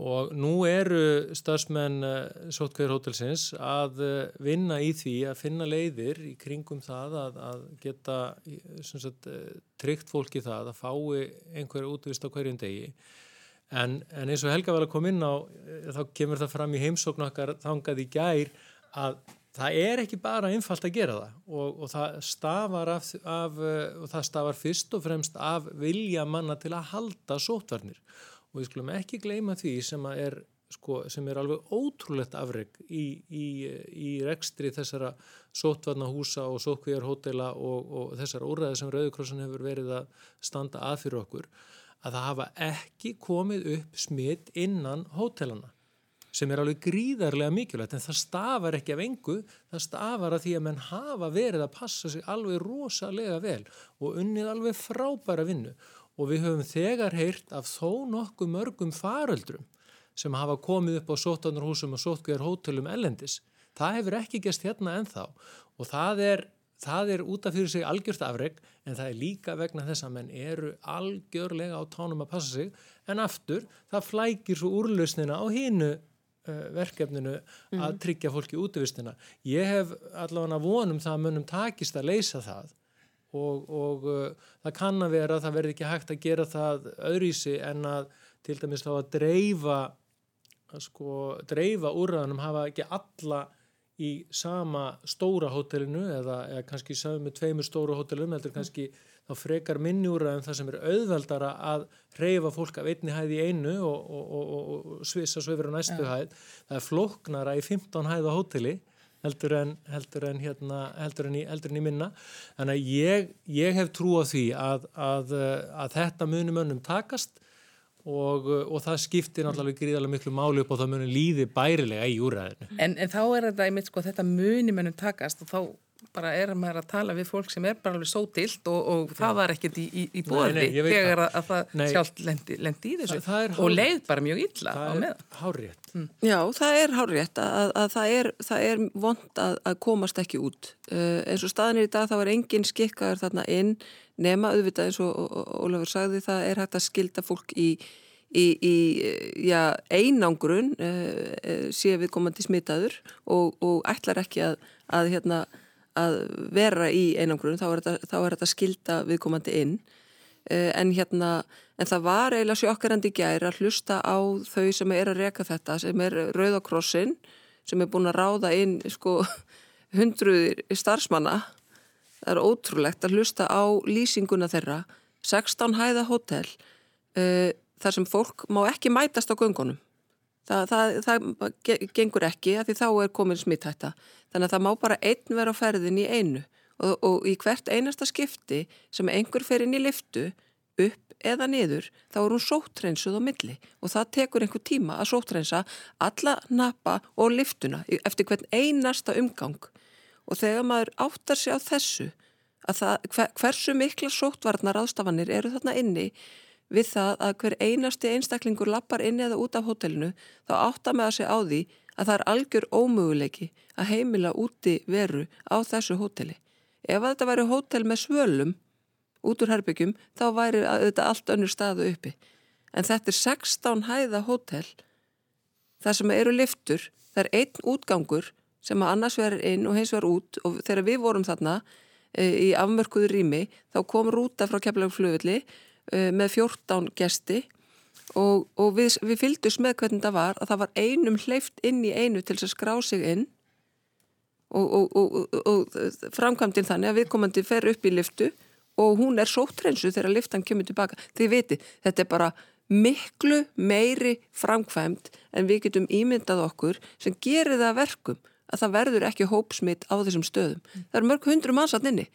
Og nú eru stafsmenn uh, Sótkvæður hótelsins að uh, vinna í því að finna leiðir í kringum það að, að geta sagt, uh, tryggt fólki það að fái einhverja útvist á hverjum degi en, en eins og Helga var að koma inn á þá kemur það fram í heimsókn okkar þangað í gær að það er ekki bara einfalt að gera það. Og, og það stafar af, af og það stafar fyrst og fremst af vilja manna til að halda sótvarnir og við skulum ekki gleyma því sem er, sko, sem er alveg ótrúlegt afreg í, í, í rekstri þessara sótvarnahúsa og sótkvíjarhótela og, og þessar úrræði sem Rauðkrossan hefur verið að standa að fyrir okkur að það hafa ekki komið upp smitt innan hótelana sem er alveg gríðarlega mikilvægt en það stafar ekki af engu, það stafar af því að menn hafa verið að passa sig alveg rosalega vel og unnið alveg frábæra vinnu og við höfum þegar heyrt af þó nokkuð mörgum faröldrum sem hafa komið upp á sótanarhúsum og sótkveðar hótelum ellendis. Það hefur ekki gæst hérna ennþá og það er, það er út af fyrir sig algjört afreg en það er líka vegna þess að menn eru algjörlega á tánum að passa sig en aftur það flækir svo úrlausnina á hínu uh, verkefninu mm. að tryggja fólki útvistina. Ég hef allavega vonum það að mönnum takist að leysa það og, og uh, það kann að vera að það verði ekki hægt að gera það öðrísi en að til dæmis þá að dreifa sko dreifa úrraðanum hafa ekki alla í sama stóra hótelinu eða, eða kannski sáum með tveimur stóra hótelum heldur kannski þá frekar minni úrraðum það sem er auðveldara að reyfa fólk af einni hæð í einu og, og, og, og svissa svo yfir á næstu ja. hæð. Það er floknara í 15 hæða hóteli heldur en, heldur en, hérna, heldur en, í, heldur en í minna. Þannig að ég, ég hef trú á því að, að, að þetta munum önnum takast Og, og það skiptir náttúrulega gríðarlega miklu máli upp og það munir líði bærilega í úræðinu. En, en þá er þetta einmitt sko þetta muni munum takast og þá bara er maður að tala við fólk sem er bara alveg svo dilt og, og það var ekkert í, í, í bóði þegar að, að það nei, sjálft lendi, lendi í þessu það, og leið bara mjög illa á með. Það er hárétt. Mm. Já, það er hárétt að, að það er, er vond að komast ekki út. Uh, eins og staðinir í dag þá er engin skikkaður þarna inn nema auðvitað eins og Ólafur sagði það er hægt að skilda fólk í í, í já, einangrun uh, sé við komandi smitaður og, og ætlar ekki að, að hérna að vera í einangrun. Þá er þetta, þetta skilda viðkomandi inn. Uh, en hérna en það var eiginlega sjokkarandi gæri að hlusta á þau sem er að reka þetta sem er Rauðakrossin sem er búin að ráða inn sko hundruðir starfsmanna það er ótrúlegt að hlusta á lýsinguna þeirra 16 hæða hótel uh, þar sem fólk má ekki mætast á göngunum. Það, það, það gengur ekki að því þá er komin smittætta þannig að það má bara einn vera á ferðin í einu og, og í hvert einasta skipti sem einhver fer inn í liftu upp eða niður, þá er hún sóttrensuð á milli og það tekur einhver tíma að sóttrensa alla nappa og liftuna eftir hvern einasta umgang og þegar maður áttar sig á þessu að það, hver, hversu mikla sóttvarnar ástafanir eru þarna inni við það að hver einasti einstaklingur lappar inni eða út af hotellinu þá áttar að segja á því að það er algjör ómöguleiki að heimila úti veru á þessu hotelli. Ef þetta væri hotel með svölum út úr herbyggjum þá væri þetta allt önnur staðu uppi. En þetta er 16 hæða hotel þar sem eru liftur, það er einn útgangur sem að annars verður inn og hins verður út og þegar við vorum þarna e, í afmörkuðu rými þá kom rúta frá keflagflöfulli e, með 14 gesti og, og við, við fylgdus með hvernig það var að það var einum hleyft inn í einu til að skrá sig inn og, og, og framkvæmdinn þannig að viðkomandi fer upp í liftu og hún er sóttrensu þegar liftan kemur tilbaka. Þið viti, þetta er bara miklu meiri framkvæmd en við getum ímyndað okkur sem gerir það verkum að það verður ekki hópsmitt á þessum stöðum. Mm. Það eru mörg hundru mannsatn inni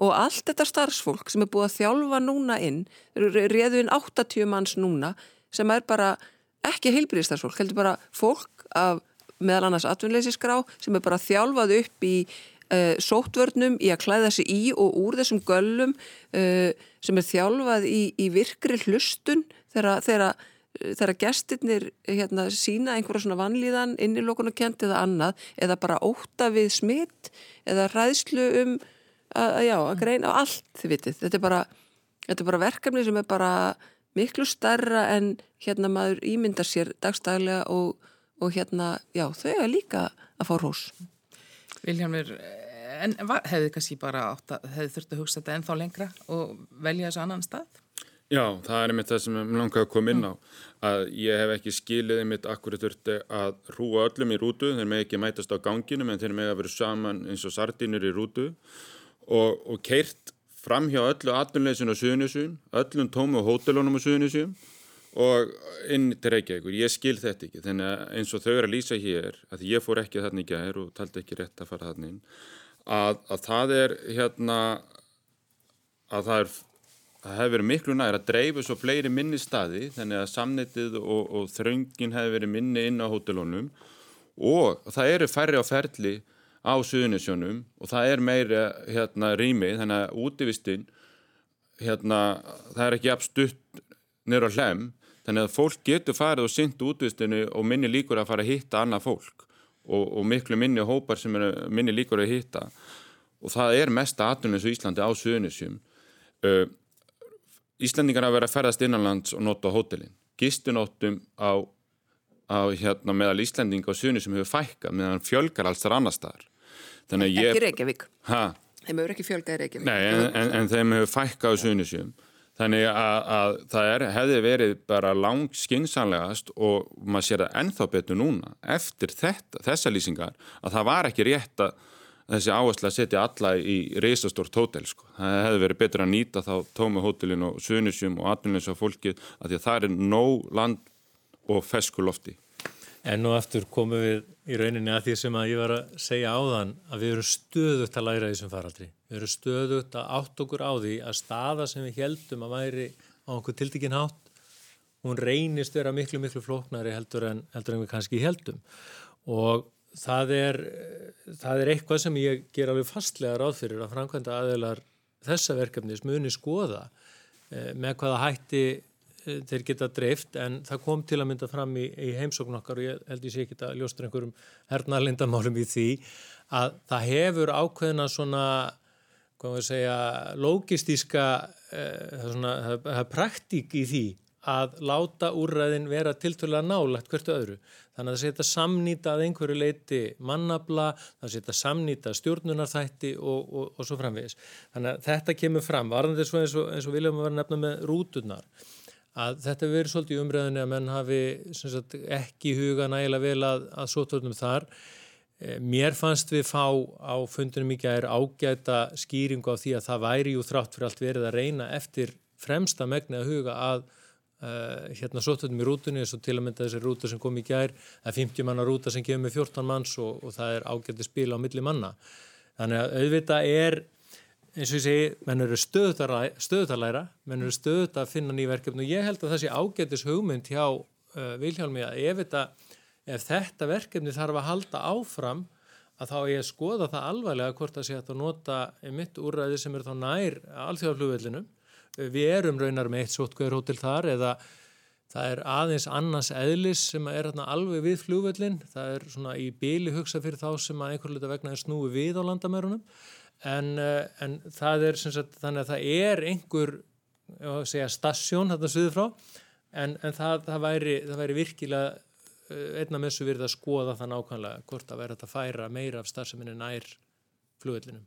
og allt þetta starfsfólk sem er búið að þjálfa núna inn, reðu inn 80 manns núna sem er bara ekki heilbríðistarsfólk, heldur bara fólk af meðal annars atvinnleysisgrá sem er bara þjálfað upp í uh, sótvörnum, í að klæða sig í og úr þessum göllum uh, sem er þjálfað í, í virkri hlustun þegar þegar gestirnir hérna, sína einhverja svona vanlíðan, innilókunarkent eða annað, eða bara óta við smitt eða ræðslu um að, já, að greina á allt þið vitið, þetta er bara þetta er bara verkefni sem er bara miklu starra en hérna maður ímyndar sér dagstæðilega og, og hérna, já, þau er líka að fá rós Viljámur, en hefði kannski bara átt að hefði þurft að hugsa þetta ennþá lengra og velja þessu annan stað? Já, það er einmitt það sem ég langaði að koma inn á. Að ég hef ekki skilið einmitt akkur þurfti að hrúa öllum í rútu. Þeir með ekki mætast á ganginum en þeir með að vera saman eins og sardínur í rútu. Og, og keirt fram hjá öllu atvinnleysin á Suðunisjum öllum tómu hótelunum á Suðunisjum og inn til Reykjavíkur. Ég skil þetta ekki, þannig að eins og þau eru að lýsa hér, að ég fór ekki þarna í gæðir og taldi ekki rétt að fara þarna inn að, að það er hérna að það er það hefði verið miklu næri að dreifu svo fleiri minni staði þannig að samnitið og, og þröngin hefði verið minni inn á hótelunum. Og það eru færri á ferli á suðunisjónum og það er meiri hérna, rými þannig að útivistinn hérna, það er ekki abstutt nýra hlem þannig að fólk getur farið og synt útvistinu og minni líkur að fara að hitta annað fólk og, og miklu minni hópar sem er minni líkur að hitta. Og það er mesta aðtunins í Íslandi á Suðunisjum uh, Íslandingar hafa verið að ferðast innanlands og nota hótelin. Gistunóttum á, á hérna, meðal Íslandinga og Suðunisjum hefur fækkað meðan fjölgar alls þar annar staðar. Ekki Reykjavík. Hæ? Þeim hefur ekki fjölgað Reykjavík. Nei, en, en, en þeim hefur fækkað á Suðunisjum Þannig að, að það er, hefði verið bara langt skinsanlegast og maður sér það ennþá betur núna eftir þetta, þessa lýsingar að það var ekki rétt að þessi áherslu að setja alla í reysastórt hótel sko. Það hefði verið betur að nýta þá tómi hótelin og sunisjum og atvinnins á fólkið að því að það er nóg land og feskulofti. En nú aftur komum við í rauninni að því sem að ég var að segja áðan að við erum stöðugt að læra þessum faraldri. Við erum stöðugt að átt okkur á því að staða sem við heldum að væri á okkur tildekinn hátt, hún reynist vera miklu, miklu flóknari heldur en, heldur en við kannski heldum. Og það er, það er eitthvað sem ég ger alveg fastlega ráð fyrir að framkvæmda aðeinar þessa verkefnis muni skoða eh, með hvaða hætti eh, þeir geta dreift en það kom til að mynda fram í, í heimsókn okkar og ég held ég sé ekki að ljóstra einhverjum hernalindamálum í því að það hefur ákveðina svona hvað maður segja, logistíska, eh, það er praktík í því að láta úrræðin vera tiltölulega nálagt hvertu öðru. Þannig að það setja samnýta að einhverju leiti mannabla, það setja samnýta stjórnunarþætti og, og, og svo framvegis. Þannig að þetta kemur fram, varðandi eins og, og viljum að vera nefna með rúturnar, að þetta verður svolítið í umræðinu að menn hafi sagt, ekki huga nægilega vel að, að sótörnum þar. Eh, mér fannst við fá á fundunum mikið að er ágæta skýringu á því að það væri jú þrátt fyrir allt verið að reyna eftir fremsta megni að huga að uh, hérna sóttöldum í rútunni eins og til að mynda þessi rúta sem kom í gær það er 50 manna rúta sem kemur með 14 manns og, og það er ágæti spil á milli manna þannig að auðvitað er eins og ég segi, menn eru stöðut að læra, menn eru stöðut að finna nýverkefni og ég held að það sé ágætis hugmynd hjá uh, Vilhjálmi að ef þetta ef þetta verkefni þarf að halda áfram að þá ég skoða það alvarlega hvort að sé að nota mitt úrræði sem er þá nær alþjóðaflugvellinu. Við erum raunar með eitt sótkvæðurhótel þar eða það er aðeins annars eðlis sem er alveg við flugvellin. Það er svona í bíli hugsa fyrir þá sem að einhver luta vegna er snúi við á landamærunum en, eh, en það er sagt, þannig að það er einhver stasjón þetta suður frá en, en það, það, væri, það væri virkilega Eh, einna með þessu verið að skoða það nákvæmlega hvort að vera að færa meira af starfseminni nær flugvellinum.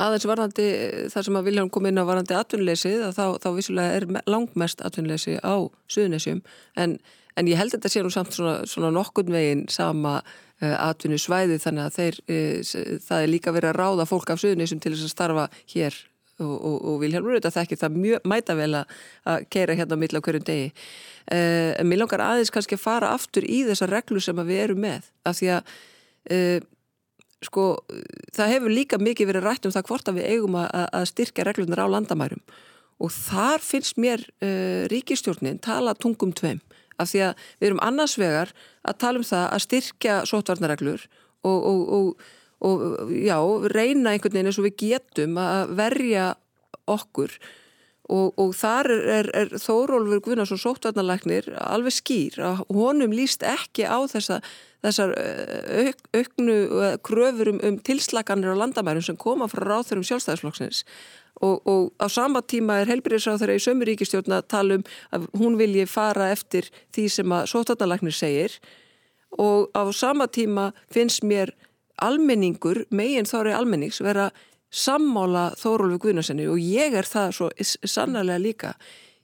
Aðeins varðandi þar sem að Vilján kom inn á varðandi atvinnuleysið þá, þá vissulega er langmest atvinnuleysi á Suðunisjum en, en ég held að þetta sé nú samt svona, svona nokkurn veginn sama uh, atvinnusvæði þannig að þeir, uh, það er líka verið að ráða fólk af Suðunisjum til þess að starfa hér. Og, og, og Vilján Rúrið að þekki það mjög mæta vel að keira hérna á milla hverjum degi. Uh, en mér langar aðeins kannski að fara aftur í þessa reglu sem við erum með af því að uh, sko, það hefur líka mikið verið rætt um það hvort að við eigum að, að styrka reglunar á landamærum. Og þar finnst mér uh, ríkistjórnin tala tungum tveim. Af því að við erum annars vegar að tala um það að styrkja sótvarnareglur og, og, og, og já, reyna einhvern veginn eins og við getum að verja okkur Og, og þar er, er, Þórólfur Guðnarsson sóttvarnalæknir alveg skýr að honum líst ekki á þessa, þessar eh, auk, auknu eh, kröfur um, um tilslaganir á landamærum sem koma frá ráþurum sjálfstæðisflokksins. Og, og á sama tíma er helbriðsráþur í sömuríkistjórn að tala um að hún vilji fara eftir því sem að sóttvarnalæknir segir. Og á sama tíma finnst mér almenningur, meginn þóri almennings vera sammála Þórólfi Guðnarssoni og ég er það svo sannarlega líka.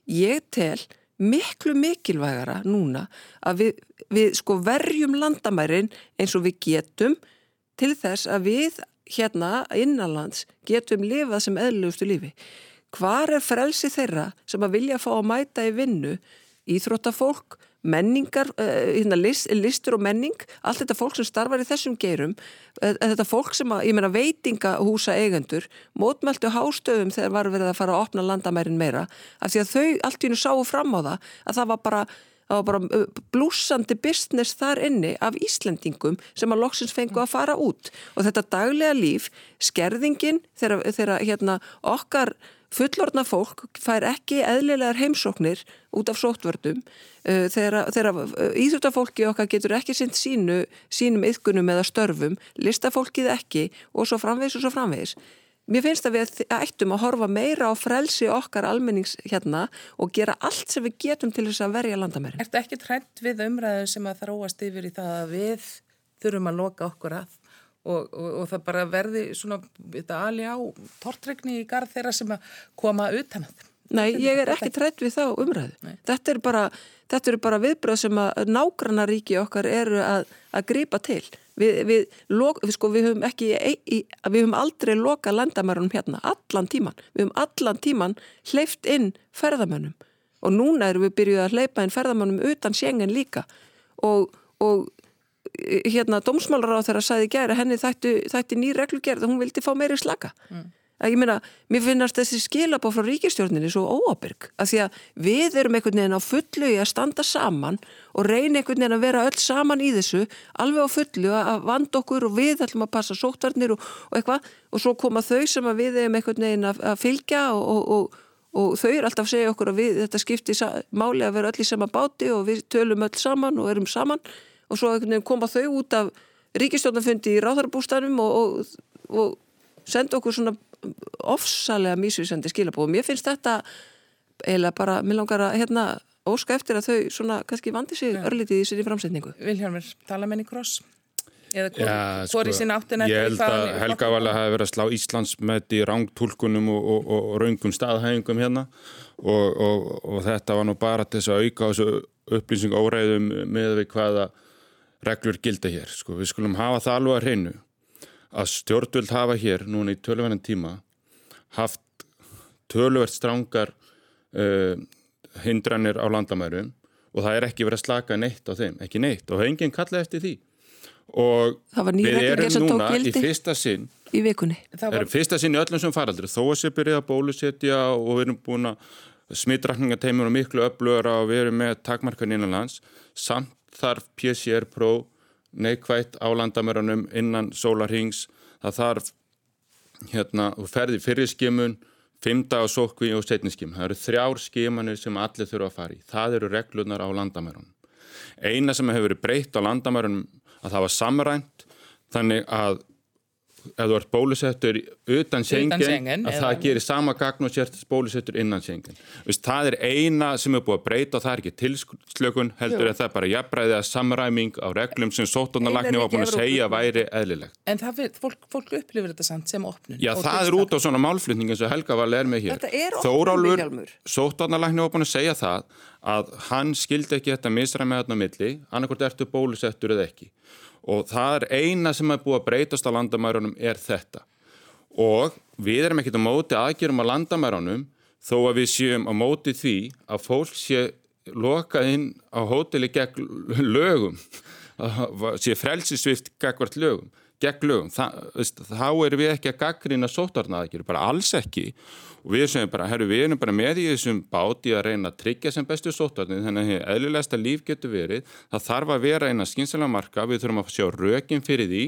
Ég tel miklu mikilvægara núna að við, við sko verjum landamærin eins og við getum til þess að við hérna innanlands getum lifað sem eðlugustu lífi. Hvar er frelsi þeirra sem að vilja fá að mæta í vinnu, íþróttafólk, menningar, uh, hérna, list, listur og menning, allt þetta fólk sem starfar í þessum geirum, uh, þetta fólk sem að, ég meina, veitingahúsa eigendur, mótmæltu hástöðum þegar var verið að fara að opna landamærin meira, af því að þau allt í hennu sáu fram á það, að það var bara það var bara blúsandi business þar inni af Íslendingum sem að loksins fengu að fara út. Og þetta daglega líf, skerðingin þegar hérna, okkar fullorna fólk fær ekki eðlilegar heimsóknir út af sótvördum þegar íþjóttafólki okkar getur ekki sinn sínu, sínum yðgunum eða störfum, listafólkið ekki og svo framvegis og svo framvegis. Mér finnst að við ættum að horfa meira á frelsi okkar almennings hérna og gera allt sem við getum til þess að verja landamærin. Ertu ekki trætt við umræðu sem að þróast yfir í það að við þurfum að loka okkur að og, og, og það bara verði svona þetta ali á tortregni í garð þeirra sem að koma utan að þeim? Nei, ég er ekki trætt við þá umræðu. Nei. Þetta er bara, bara viðbröð sem að nágrannaríki okkar eru að, að grípa til. Við, við, lok, við, sko, við höfum ekki, við höfum aldrei loka landamærunum hérna, allan tíman. Við höfum allan tíman hleyft inn ferðamönnum og núna erum við byrjuð að hleypa inn ferðamönnum utan sjengen líka og, og hérna, dómsmálar á þeirra sæði gæri að henni þætti, þætti ný reglugerð og hún vildi fá meiri slaka. Mm. Að ég meina, mér finnast þessi skilabá frá ríkistjórninni svo óábyrg að því að við erum einhvern veginn á fullu í að standa saman og reyna einhvern veginn að vera öll saman í þessu alveg á fullu að vanda okkur og við ætlum að passa sóttvarnir og, og eitthvað. Og svo koma þau sem að við erum einhvern veginn að, að fylgja og, og, og þau er alltaf að segja okkur að við, þetta skipti máli að vera öll í sama báti og við tölum öll saman og erum saman og svo koma þau út af ríkistjórnafundi í ráðarbústanum og senda okkur svona ofsalega mísvísandi skilabóð. Mér finnst þetta eiginlega bara, mér langar að hérna óska eftir að þau svona kannski vandi sig ja. örlítið í sér í framsetningu. Vilhelmur, tala menni kross? Eða hvori ja, sko, sín áttin eftir? Ég held að Helga Vala hafi verið að slá Íslands með í rángtúlkunum og, og, og, og raungum staðhæfingum hérna og þetta var nú bara til þess að auka þessu upplýsing óreiðum með við hvaða reglur gilda hér. Sko, við skulum hafa það alveg að hreinu að stjórnvöld hafa hér núna í tölverðan tíma haft tölverð strángar uh, hindranir á landamærum og það er ekki verið að slaka neitt á þeim, ekki neitt og enginn kallað eftir því. Og við erum núna í fyrsta sinn í vikunni. Var... erum fyrsta sinn í öllum sem faraldur. Þó að sé byrja að bólusetja og við erum búin að smittrakningateimur og miklu öflugur og við erum með takmarkan innan lands samt þarf PCR próf neikvægt á landamörunum innan sólarhings það þarf hérna, ferði fyrir skimun fymta á sókvi og setniskim það eru þrjár skimanir sem allir þurfa að fara í. Það eru reglunar á landamörunum eina sem hefur verið breytt á landamörunum að það var samrænt þannig að ef þú ert bólusettur utan sengen að það gerir sama gagn og sért bólusettur innan sengen það er eina sem er búið að breyta og það er ekki tilslökun heldur að það er bara jafnbræðið að samræming á reglum sem sótunarlagni var búin að segja væri eðlilegt. En það, fólk, fólk upplifir þetta samt sem opnun. Já það er út á svona málflutning eins og Helga var leir með hér. Þórálur, sótunarlagni var búin að segja það að hann skildi ekki þetta misræð og það er eina sem er búið að breytast á landamærunum er þetta. Og við erum ekkert á móti aðgjörum á landamærunum þó að við séum á móti því að fólk sé lokað inn á hóteli gegn lögum sé frelsisvift gegn lögum gegn lögum, þá erum við ekki að gaggrina sótarna aðgjöru, bara alls ekki og við sem bara, herru, við erum bara með í þessum báti að reyna að tryggja sem bestu sótarni þannig að eðlulegsta líf getur verið. Það þarf að vera eina skynsalega marka við þurfum að sjá rökin fyrir því.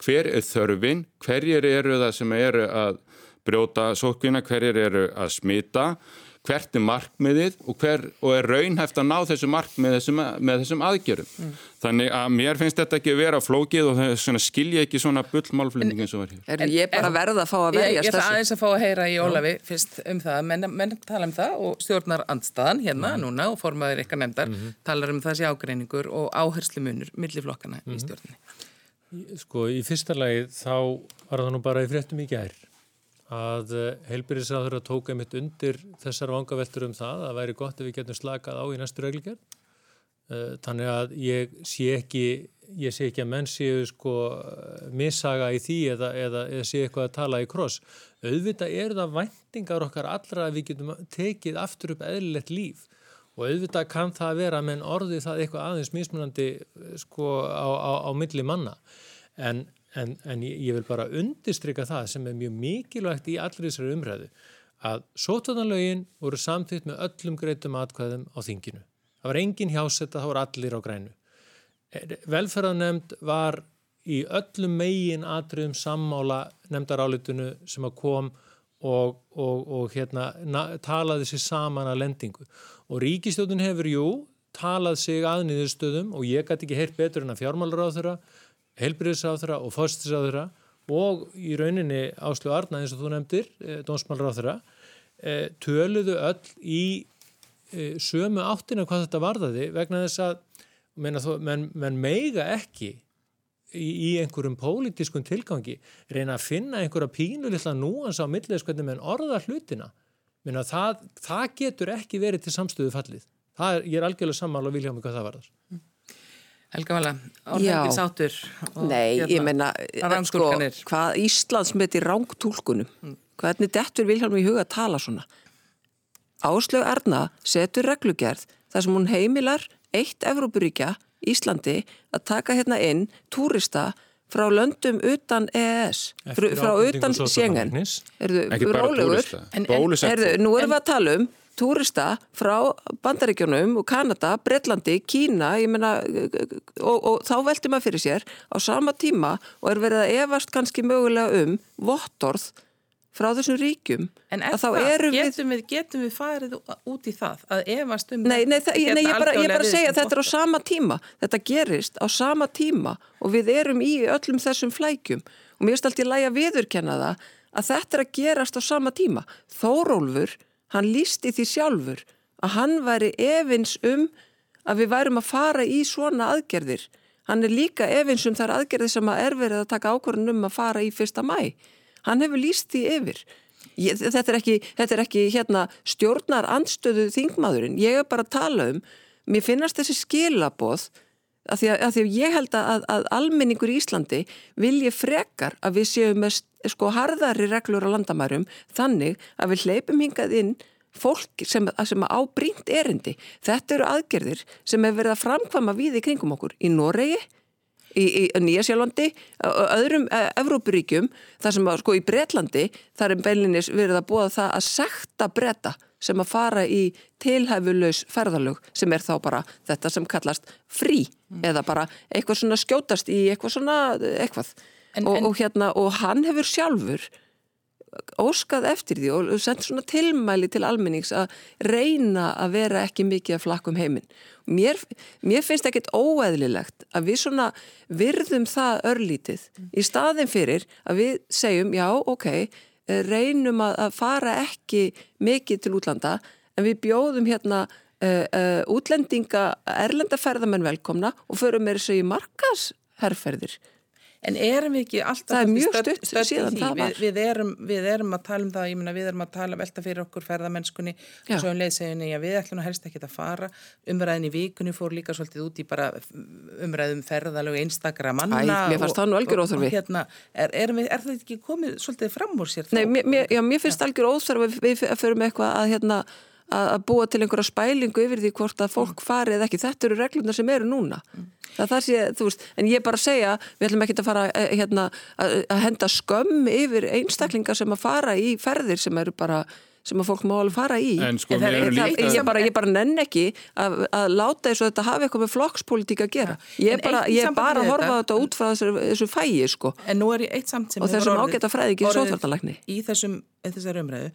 Hver er þörfin, hverjir eru það sem eru að brjóta sótkvina, hverjir eru að smita hvert er markmiðið og, hver, og er raunhæft að ná þessu markmið þessum, með þessum aðgjörum. Mm. Þannig að mér finnst þetta ekki að vera flókið og skilja ekki svona bullmálflending eins og var hér. Er ég bara verða að fá að verjast þessu? Ég ætla aðeins að fá að heyra í Ólafi fyrst um það, menn, menn tala um það og stjórnar andstaðan hérna mm. núna og formaður ykkar nefndar mm -hmm. talar um þessi ágreiningur og áherslu munur milliflokkana -hmm. í mhm. stjórninni. Sko í fyrsta lagi þá var það nú bara í fréttum í gær að eh, heilbyrðisraður að tóka mitt undir þessar vangaveltur um það að væri gott ef við getum slakað á í næstu reglíkjörn. Eh, þannig að ég sé ekki, ég sé ekki að menn séu sko missaga í því eða, eða, eða sé eitthvað að tala í kross. Auðvitað er það væntingar okkar allra að við getum tekið aftur upp eðlilegt líf og auðvitað kann það að vera menn orði það eitthvað aðeins mismunandi sko á, á, á milli manna en, en, en ég, ég vil bara undistrykka það sem er mjög mikilvægt í allir þessari umræðu að sótvarnalögin voru samtitt með öllum greitum atkvæðum á þinginu. Það var engin hjásetta, það voru allir á grænu. Velferðarnemnd var í öllum megin atriðum sammála nefndarálitunu sem að kom og, og, og hérna, na, talaði sér saman að lendingu. Og ríkistjóðun hefur, jú, talað sig aðniður stöðum og ég gæti ekki heyrt betur en að fjármálur á þeirra, helbriðsáþra og fórstissáþra og í rauninni Áslu Arna eins og þú nefndir, eh, þeirra, eh, töluðu öll í eh, sömu áttina hvað þetta varðaði vegna þess að menn, menn meiga ekki í, í einhverjum pólitískun tilgangi reyna að finna einhverja pínu lilla núans á milliðs hvernig menn orða hlutina. Menna, það, það getur ekki verið til samstöðu fallið. Er, ég er algjörlega sammála og vilja um hvað það varðar. Helga Vala, orðið sátur Nei, hérna, ég menna sko, hvað Íslands með þetta rángtúlkunum mm. hvernig dettur Vilhelm í huga að tala svona? Áslög Erna setur reglugerð þar sem hún heimilar eitt Evrópuríkja, Íslandi að taka hérna inn túrista frá löndum utan EES frá, frá utan Sjengen Erðu rólegur en, en, erðu, Nú erum við að tala um túrista frá Bandaríkjónum og Kanada, Breitlandi, Kína meina, og, og þá veldur maður fyrir sér á sama tíma og er verið að evast kannski mögulega um vottorð frá þessum ríkjum. En það, getum, við, getum við farið út í það að evast um Nei, nei, það, nei ég er bara, bara að segja að þetta er á sama tíma. Þetta gerist á sama tíma og við erum í öllum þessum flækjum. Og mér finnst alltaf í læg að viðurkenna það að þetta er að gerast á sama tíma. Þórólfur hann lísti því sjálfur að hann væri efins um að við værum að fara í svona aðgerðir. Hann er líka efins um þar aðgerðir sem að er verið að taka ákvörðun um að fara í fyrsta mæ. Hann hefur líst því yfir. Ég, þetta er ekki, þetta er ekki hérna, stjórnar andstöðu þingmaðurinn. Ég er bara að tala um, mér finnast þessi skilaboð að því því að ég held að, að almenningur í Íslandi vilji frekar að við séum með sko harðari reglur á landamærum þannig að við hleypum hingað inn fólk sem, sem á brínt erindi. Þetta eru aðgerðir sem hefur verið að framkvama við í kringum okkur í Noregi, í, í Nýjasjálfandi, öðrum Evrópuríkjum, þar sem að sko í Breitlandi þar er beilinnis verið að búa það að sekta breyta sem að fara í tilhæfulegs ferðalög sem er þá bara þetta sem kallast frí mm. eða bara eitthvað svona skjótast í eitthvað svona eitthvað en, og, en... og hérna og hann hefur sjálfur óskað eftir því og sendt svona tilmæli til almennings að reyna að vera ekki mikið að flakkum heiminn. Mér, mér finnst ekkit óeðlilegt að við svona virðum það örlítið mm. í staðin fyrir að við segjum já ok, reynum að, að fara ekki mikið til útlanda en við bjóðum hérna uh, uh, útlendinga erlenda ferðamenn velkomna og förum með þessu í markasherrferðir En erum við ekki alltaf... Er stutt stöð, síðan það var. Við, við, erum, við erum að tala um það, ég menna við erum að tala um velta fyrir okkur ferðamennskunni og svo um leiðseginni að við ætlum að helst ekki að fara. Umræðin í vikunni fór líka svolítið út í bara umræðum ferðalög einstakra manna. Æ, mér fannst það nú algjör óþarfi. Hérna, er, er, er það ekki komið svolítið fram úr sér? Nei, mér, já, mér finnst algjör óþarfi við, við förum eitthvað að hérna að búa til einhverja spælingu yfir því hvort að fólk farið ekki. Þetta eru reglurna sem eru núna. Mm. Það það sé, þú veist, en ég bara segja, við ætlum ekki að fara eh, hérna, að henda skömm yfir einstaklingar sem að fara í ferðir sem eru bara sem að fólk má alveg fara í en sko en það, líka... ég, bara, ég bara nenn ekki að, að láta þess að þetta hafi eitthvað með flokkspolítík að gera ég er bara, ég bara að horfa þetta út frá þessu, þessu fægi sko. og þessum ágæta fræði ekki sótvartalækni í þessum, þessar umræðu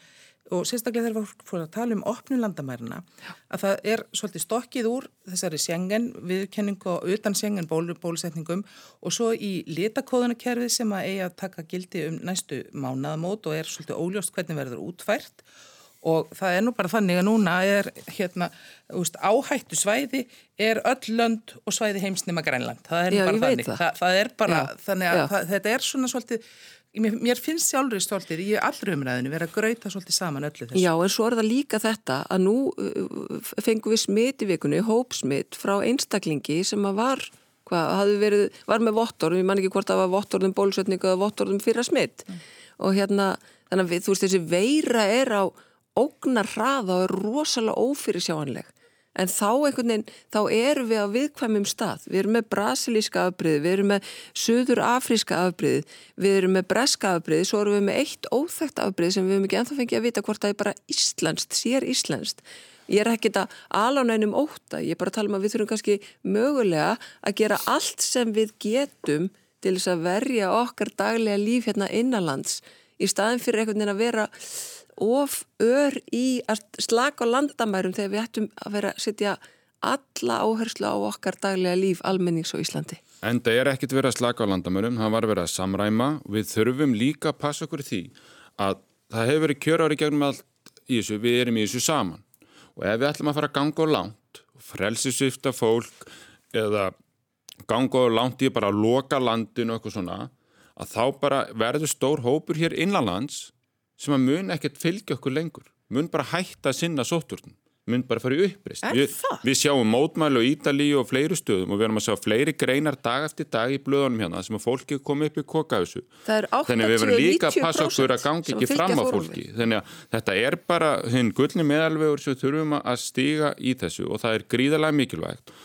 og sérstaklega þegar við fórum að tala um opnum landamærina að það er svolítið stokkið úr þessari sjengen viðkenningu og utan sjengen ból, bólusetningum og svo í litakóðunakerfið sem að eiga að taka gildi um næstu mánaðamót og er svolítið óljóst hvernig verður útfært. Og það er nú bara þannig að núna er hérna, úst, áhættu svæði er öll lönd og svæði heimsnima grænland, það er Já, bara þannig. það. Það, það er bara þannig að þetta er svona svolítið Mér, mér finnst sjálfur stoltið í allri umræðinu verið að gröita svolítið saman öllu þessu. Já, en svo er það líka þetta að nú uh, fengum við smitt í vikunni, hópsmitt frá einstaklingi sem að var, hvað, verið, var með vottorðum, ég man ekki hvort það var vottorðum bólusötningu eða vottorðum fyrra smitt mm. og hérna, þannig að við, þú veist þessi veira er á ógnar hraða og er rosalega ófyrirsjáanleg en þá einhvern veginn, þá erum við á viðkvæmum stað. Við erum með brasilíska afbríði, við erum með söður afríska afbríði, við erum með breska afbríði, svo erum við með eitt óþægt afbríði sem við hefum ekki ennþá fengið að vita hvort það er bara íslenskt, sér íslenskt. Ég er ekkit að alánænum óta, ég er bara að tala um að við þurfum kannski mögulega að gera allt sem við getum til þess að verja okkar daglega líf hérna innanlands í staðin fyrir einhvern veginn að vera of ör í að slaka á landamærum þegar við ættum að vera að setja alla áherslu á okkar daglega líf almennings og Íslandi. En það er ekkit verið að slaka á landamærum, það var verið að samræma. Við þurfum líka að passa okkur því að það hefur verið kjörári gegnum allt í þessu, við erum í þessu saman. Og ef við ætlum að fara að ganga á langt, frelsisvifta fólk eða ganga á langt í bara að loka landinu og eitthvað svona, að þá bara verður stór hópur hér innanlands sem að mun ekkert fylgja okkur lengur. Mun bara hætta að sinna sótturn mun bara fara í upprist Vi, við sjáum mótmælu og Ídalíu og fleiri stöðum og við erum að sjá fleiri greinar dag eftir dag í blöðunum hérna sem að fólki komi upp í kokahausu þannig að við verðum líka að passa okkur að gangi ekki fram á fólki. Þannig að þetta er bara hinn gullni meðalvegur sem þurfum að stíga í þessu og það er gríðarlega mikilvægt.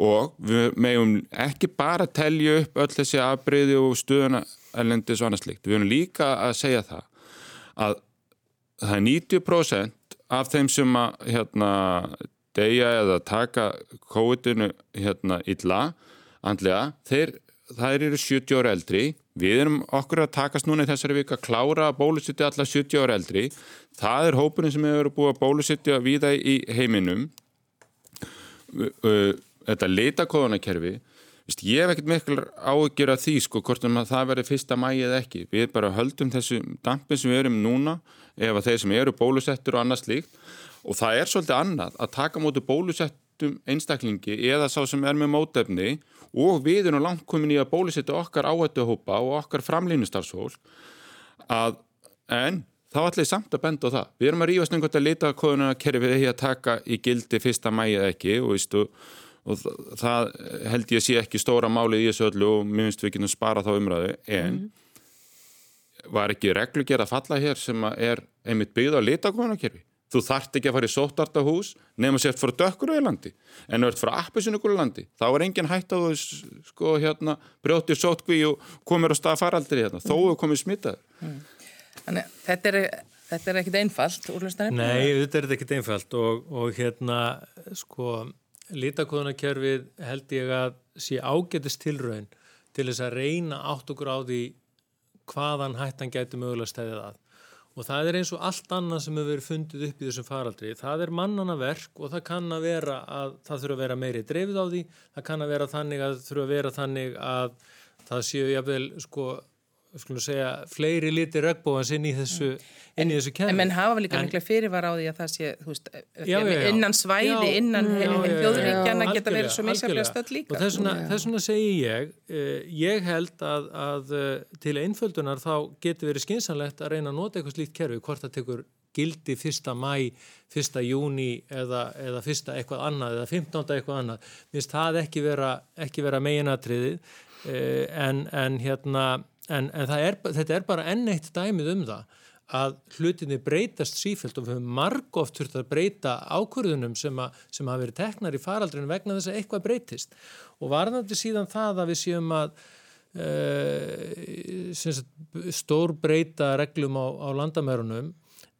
Og við meðum ekki bara telja upp öll þessi afbreyði og stöðuna erlendis og annað slikt. Við höfum líka að segja það að það er 90% af þeim sem að hérna, deyja eða taka COVID-inu hérna, illa, andlega, þeir, þeir eru 70 ára eldri. Við erum okkur að takast núna í þessari vika að klára að bólusittja alla 70 ára eldri. Það er hópunum sem hefur búið að bólusittja viða í heiminum. Þetta leitakóðanakerfi Vist, ég hef ekkert mikil ágjör að því sko hvort um að það verði fyrsta mægi eða ekki. Við bara höldum þessu dampin sem við erum núna ef að þeir sem eru bólusettur og annað slíkt og það er svolítið annað að taka mótu bólusettum einstaklingi eða sá sem er með mótefni og við erum langt komin í að bólusetja okkar áhættuhópa og okkar framlýnustarfsfólk að en þá ætla ég samt að benda á það. Við erum að rífast einhvern veginn að lita að kerfi við að taka í gildi fyrsta mægi eða ekki og og það held ég að sé ekki stóra málið í þessu öllu og mér finnst við ekki að spara þá umræðu en mm. var ekki reglugjör að falla hér sem er einmitt byggð á litakonakerfi þú þart ekki að fara í sóttartahús nefnum sért frá dökkuröðurlandi en þú ert frá appisunugurlandi þá er engin hægt að þú sko hérna brjótið sótkví og komir á stað faraldri hérna, þó hefur komið smittaður mm. Þannig þetta er Þetta er ekkit einfalt úrlustanir? Nei, þetta er ekkit einfalt og, og hérna sko Lítakóðunarkerfið held ég að sé ágetist tilraun til þess að reyna átt okkur á því hvaðan hættan gæti mögulega stæðið að. Og það er eins og allt annað sem hefur verið fundið upp í þessum faraldri. Það er mannana verk og það kann að vera að það þurfa að vera meiri dreifð á því. Það kann að vera þannig að þurfa að vera þannig að það séu jáfnvel sko segja, fleiri liti regnbóðans inn í þessu, inn í þessu kemur. En menn hafa líka mikla fyrirvar á því að það sé, þú veist, já, já, innan svæði, já, innan þjóðríkjana geta verið svo misjaflega stöld líka. Og þess vegna segi ég, eh, ég held að, að eh, til einföldunar þá getur verið skinsanlegt að reyna að nota eitthvað slíkt kerfi, hvort það tekur gildi fyrsta mæ, fyrsta júni eða, eða fyrsta eitthvað annað eða 15. eitthvað annað. Minnst það ekki vera, vera meginnatriðið eh, en, en hérna en, en er, þetta er bara enn eitt dæmið um það að hlutinni breytast sífælt og við höfum margóft þurft að breyta ákvörðunum sem, a, sem hafa verið teknar í faraldrinu vegna þess að eitthvað breytist. Og varðandi síðan það að við séum að uh, stór breyta reglum á, á landamærunum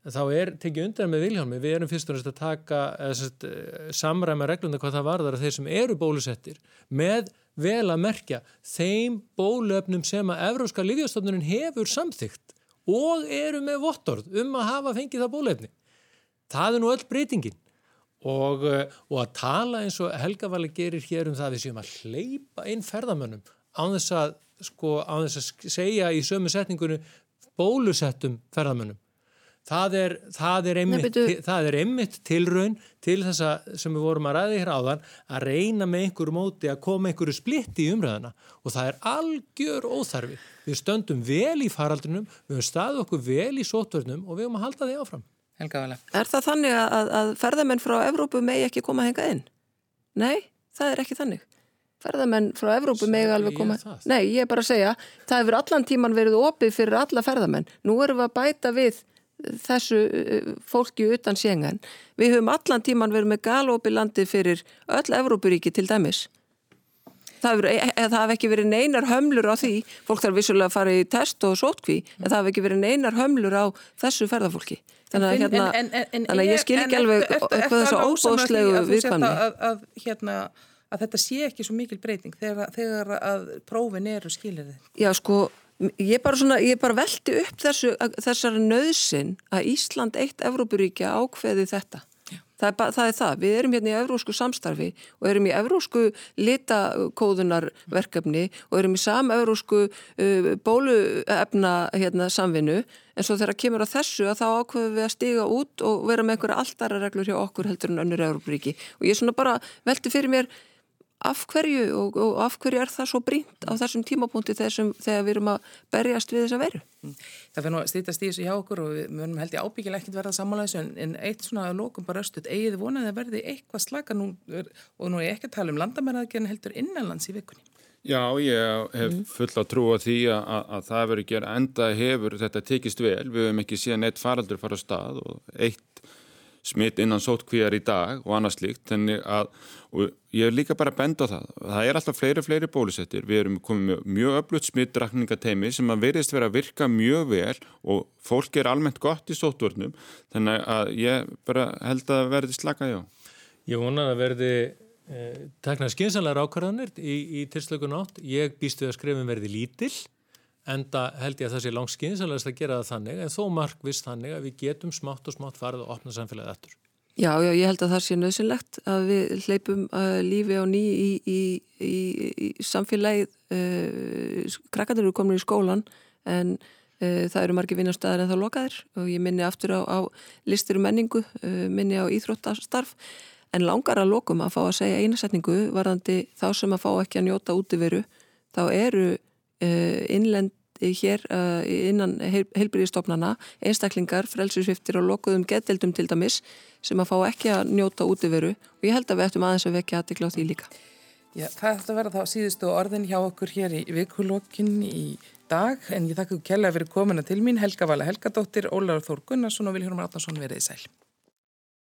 þá er tekið undan með Viljómi, við erum fyrst og næst að taka sagt, eh, samræma reglunda hvað það varðar að þeir sem eru bólusettir með vel að merkja þeim bólöfnum sem að Evróska Lífjastofnunin hefur samþygt og eru með vottorð um að hafa fengið það bólöfni. Það er nú öll breytingin. Og, eh, og að tala eins og Helga Valli gerir hér um það við séum að hleypa inn ferðamönnum á þess að, sko, á þess að segja í sömu setningunum bólusettum ferðamönnum Það er, það, er einmitt, Nei, það er einmitt tilraun til þess að sem við vorum að ræða hér áðan að reyna með einhverju móti að koma einhverju splitti í umræðina og það er algjör óþarfi. Við stöndum vel í faraldrinum, við höfum staðið okkur vel í sótvörnum og við höfum að halda því áfram. Er það þannig að, að ferðamenn frá Evrópu megi ekki koma að henga inn? Nei, það er ekki þannig. Ferðamenn frá Evrópu megi alveg koma... Nei, ég er bara að segja, það hefur allan tíman verið opið fyrir alla ferðamenn. Nú erum við að bæta við þessu uh, fólki utan sjengan. Við höfum allan tíman verið með galópi landi fyrir öll Evrópuríki til dæmis. Það hefur, e, e, það hef ekki verið neinar hömlur á því, fólk þarf vissulega að fara í test og sótkví, en það hef ekki verið neinar hömlur á þessu ferðarfólki. Þannig að, hérna, en, en, þannig að ég skil ekki alveg eitthvað þessu óbóðslegu viðkvæmni. Að, að, hérna, að þetta sé ekki svo mikil breyting þegar, þegar að prófin eru skilir þið. Já sko, ég bara, svona, ég bara velti upp þessu, þessari nöðsin að Ísland eitt Evrópuríkja ákveði þetta. Það er, það er það, við erum hérna í evrósku samstarfi og erum í evrósku litakóðunarverkefni og erum í sam-evrósku uh, bóluefna hérna, samvinnu. En svo þegar kemur á þessu að þá ákveðum við að stiga út og vera með einhverja alltara reglur hjá okkur heldur en önnur Európaríki og ég er svona bara velti fyrir mér af hverju og, og af hverju er það svo brínt á þessum tímapunkti þessum, þegar við erum að berjast við þessa veru? Mm. Það fyrir nú að stýtast í þessu hjá okkur og við munum held ég ábyggilega ekkert verða samanlæðis en, en eitt svona lókum bara östut eigið vonaði að verði eitthvað slaka nú, og nú er ekki að tala um landamæraðgerðin heldur innanlands í vikunni. Já, ég hef mm. full að trúa því að, að, að það verður að gera enda hefur þetta tekist vel, við hefum ekki síðan eitt faraldur fara á stað og eitt smitt innan sótkvíjar í dag og annað slíkt að ég er líka bara að benda á það það er alltaf fleiri og fleiri bólusettir. Við erum komið með mjög öflutt smittrakningateimi sem að veriðist vera að virka mjög vel og fólk er almennt gott í sótvörnum þannig að ég bara held að verði slaka já. Ég vona að verði eh, takna skynsanlegar ákvarðanir í, í tilslökun átt ég býstu að skrifum verði lítill Enda held ég að það sé langt skynsalegast að gera það þannig en þó markvist þannig að við getum smátt og smátt farið að opna samfélagið eftir. Já, já, ég held að það sé nöðsynlegt að við hleypum uh, lífi á ný í, í, í, í samfélagið. Uh, krakkarnir eru komin í skólan en uh, það eru margir vinnarstaðar en þá lokaðir og ég minni aftur á, á listir og menningu, uh, minni á íþróttastarf en langar að lokum að fá að segja einasetningu varðandi þá sem að fá ekki að njóta útiveru þá eru uh, innlend hér uh, innan heilbyrðistofnana einstaklingar, frelsusviftir og lokuðum getildum til dæmis sem að fá ekki að njóta útiveru og ég held að við ættum aðeins að vekja aðtikla á því líka. Já, það ætti að vera þá síðustu orðin hjá okkur hér í vikulokkin í dag en ég þakka þú kella fyrir komuna til mín Helga Vala Helgadóttir, Ólaur Þór Gunnarsson og Viljórum Ráttarsson verið í sæl.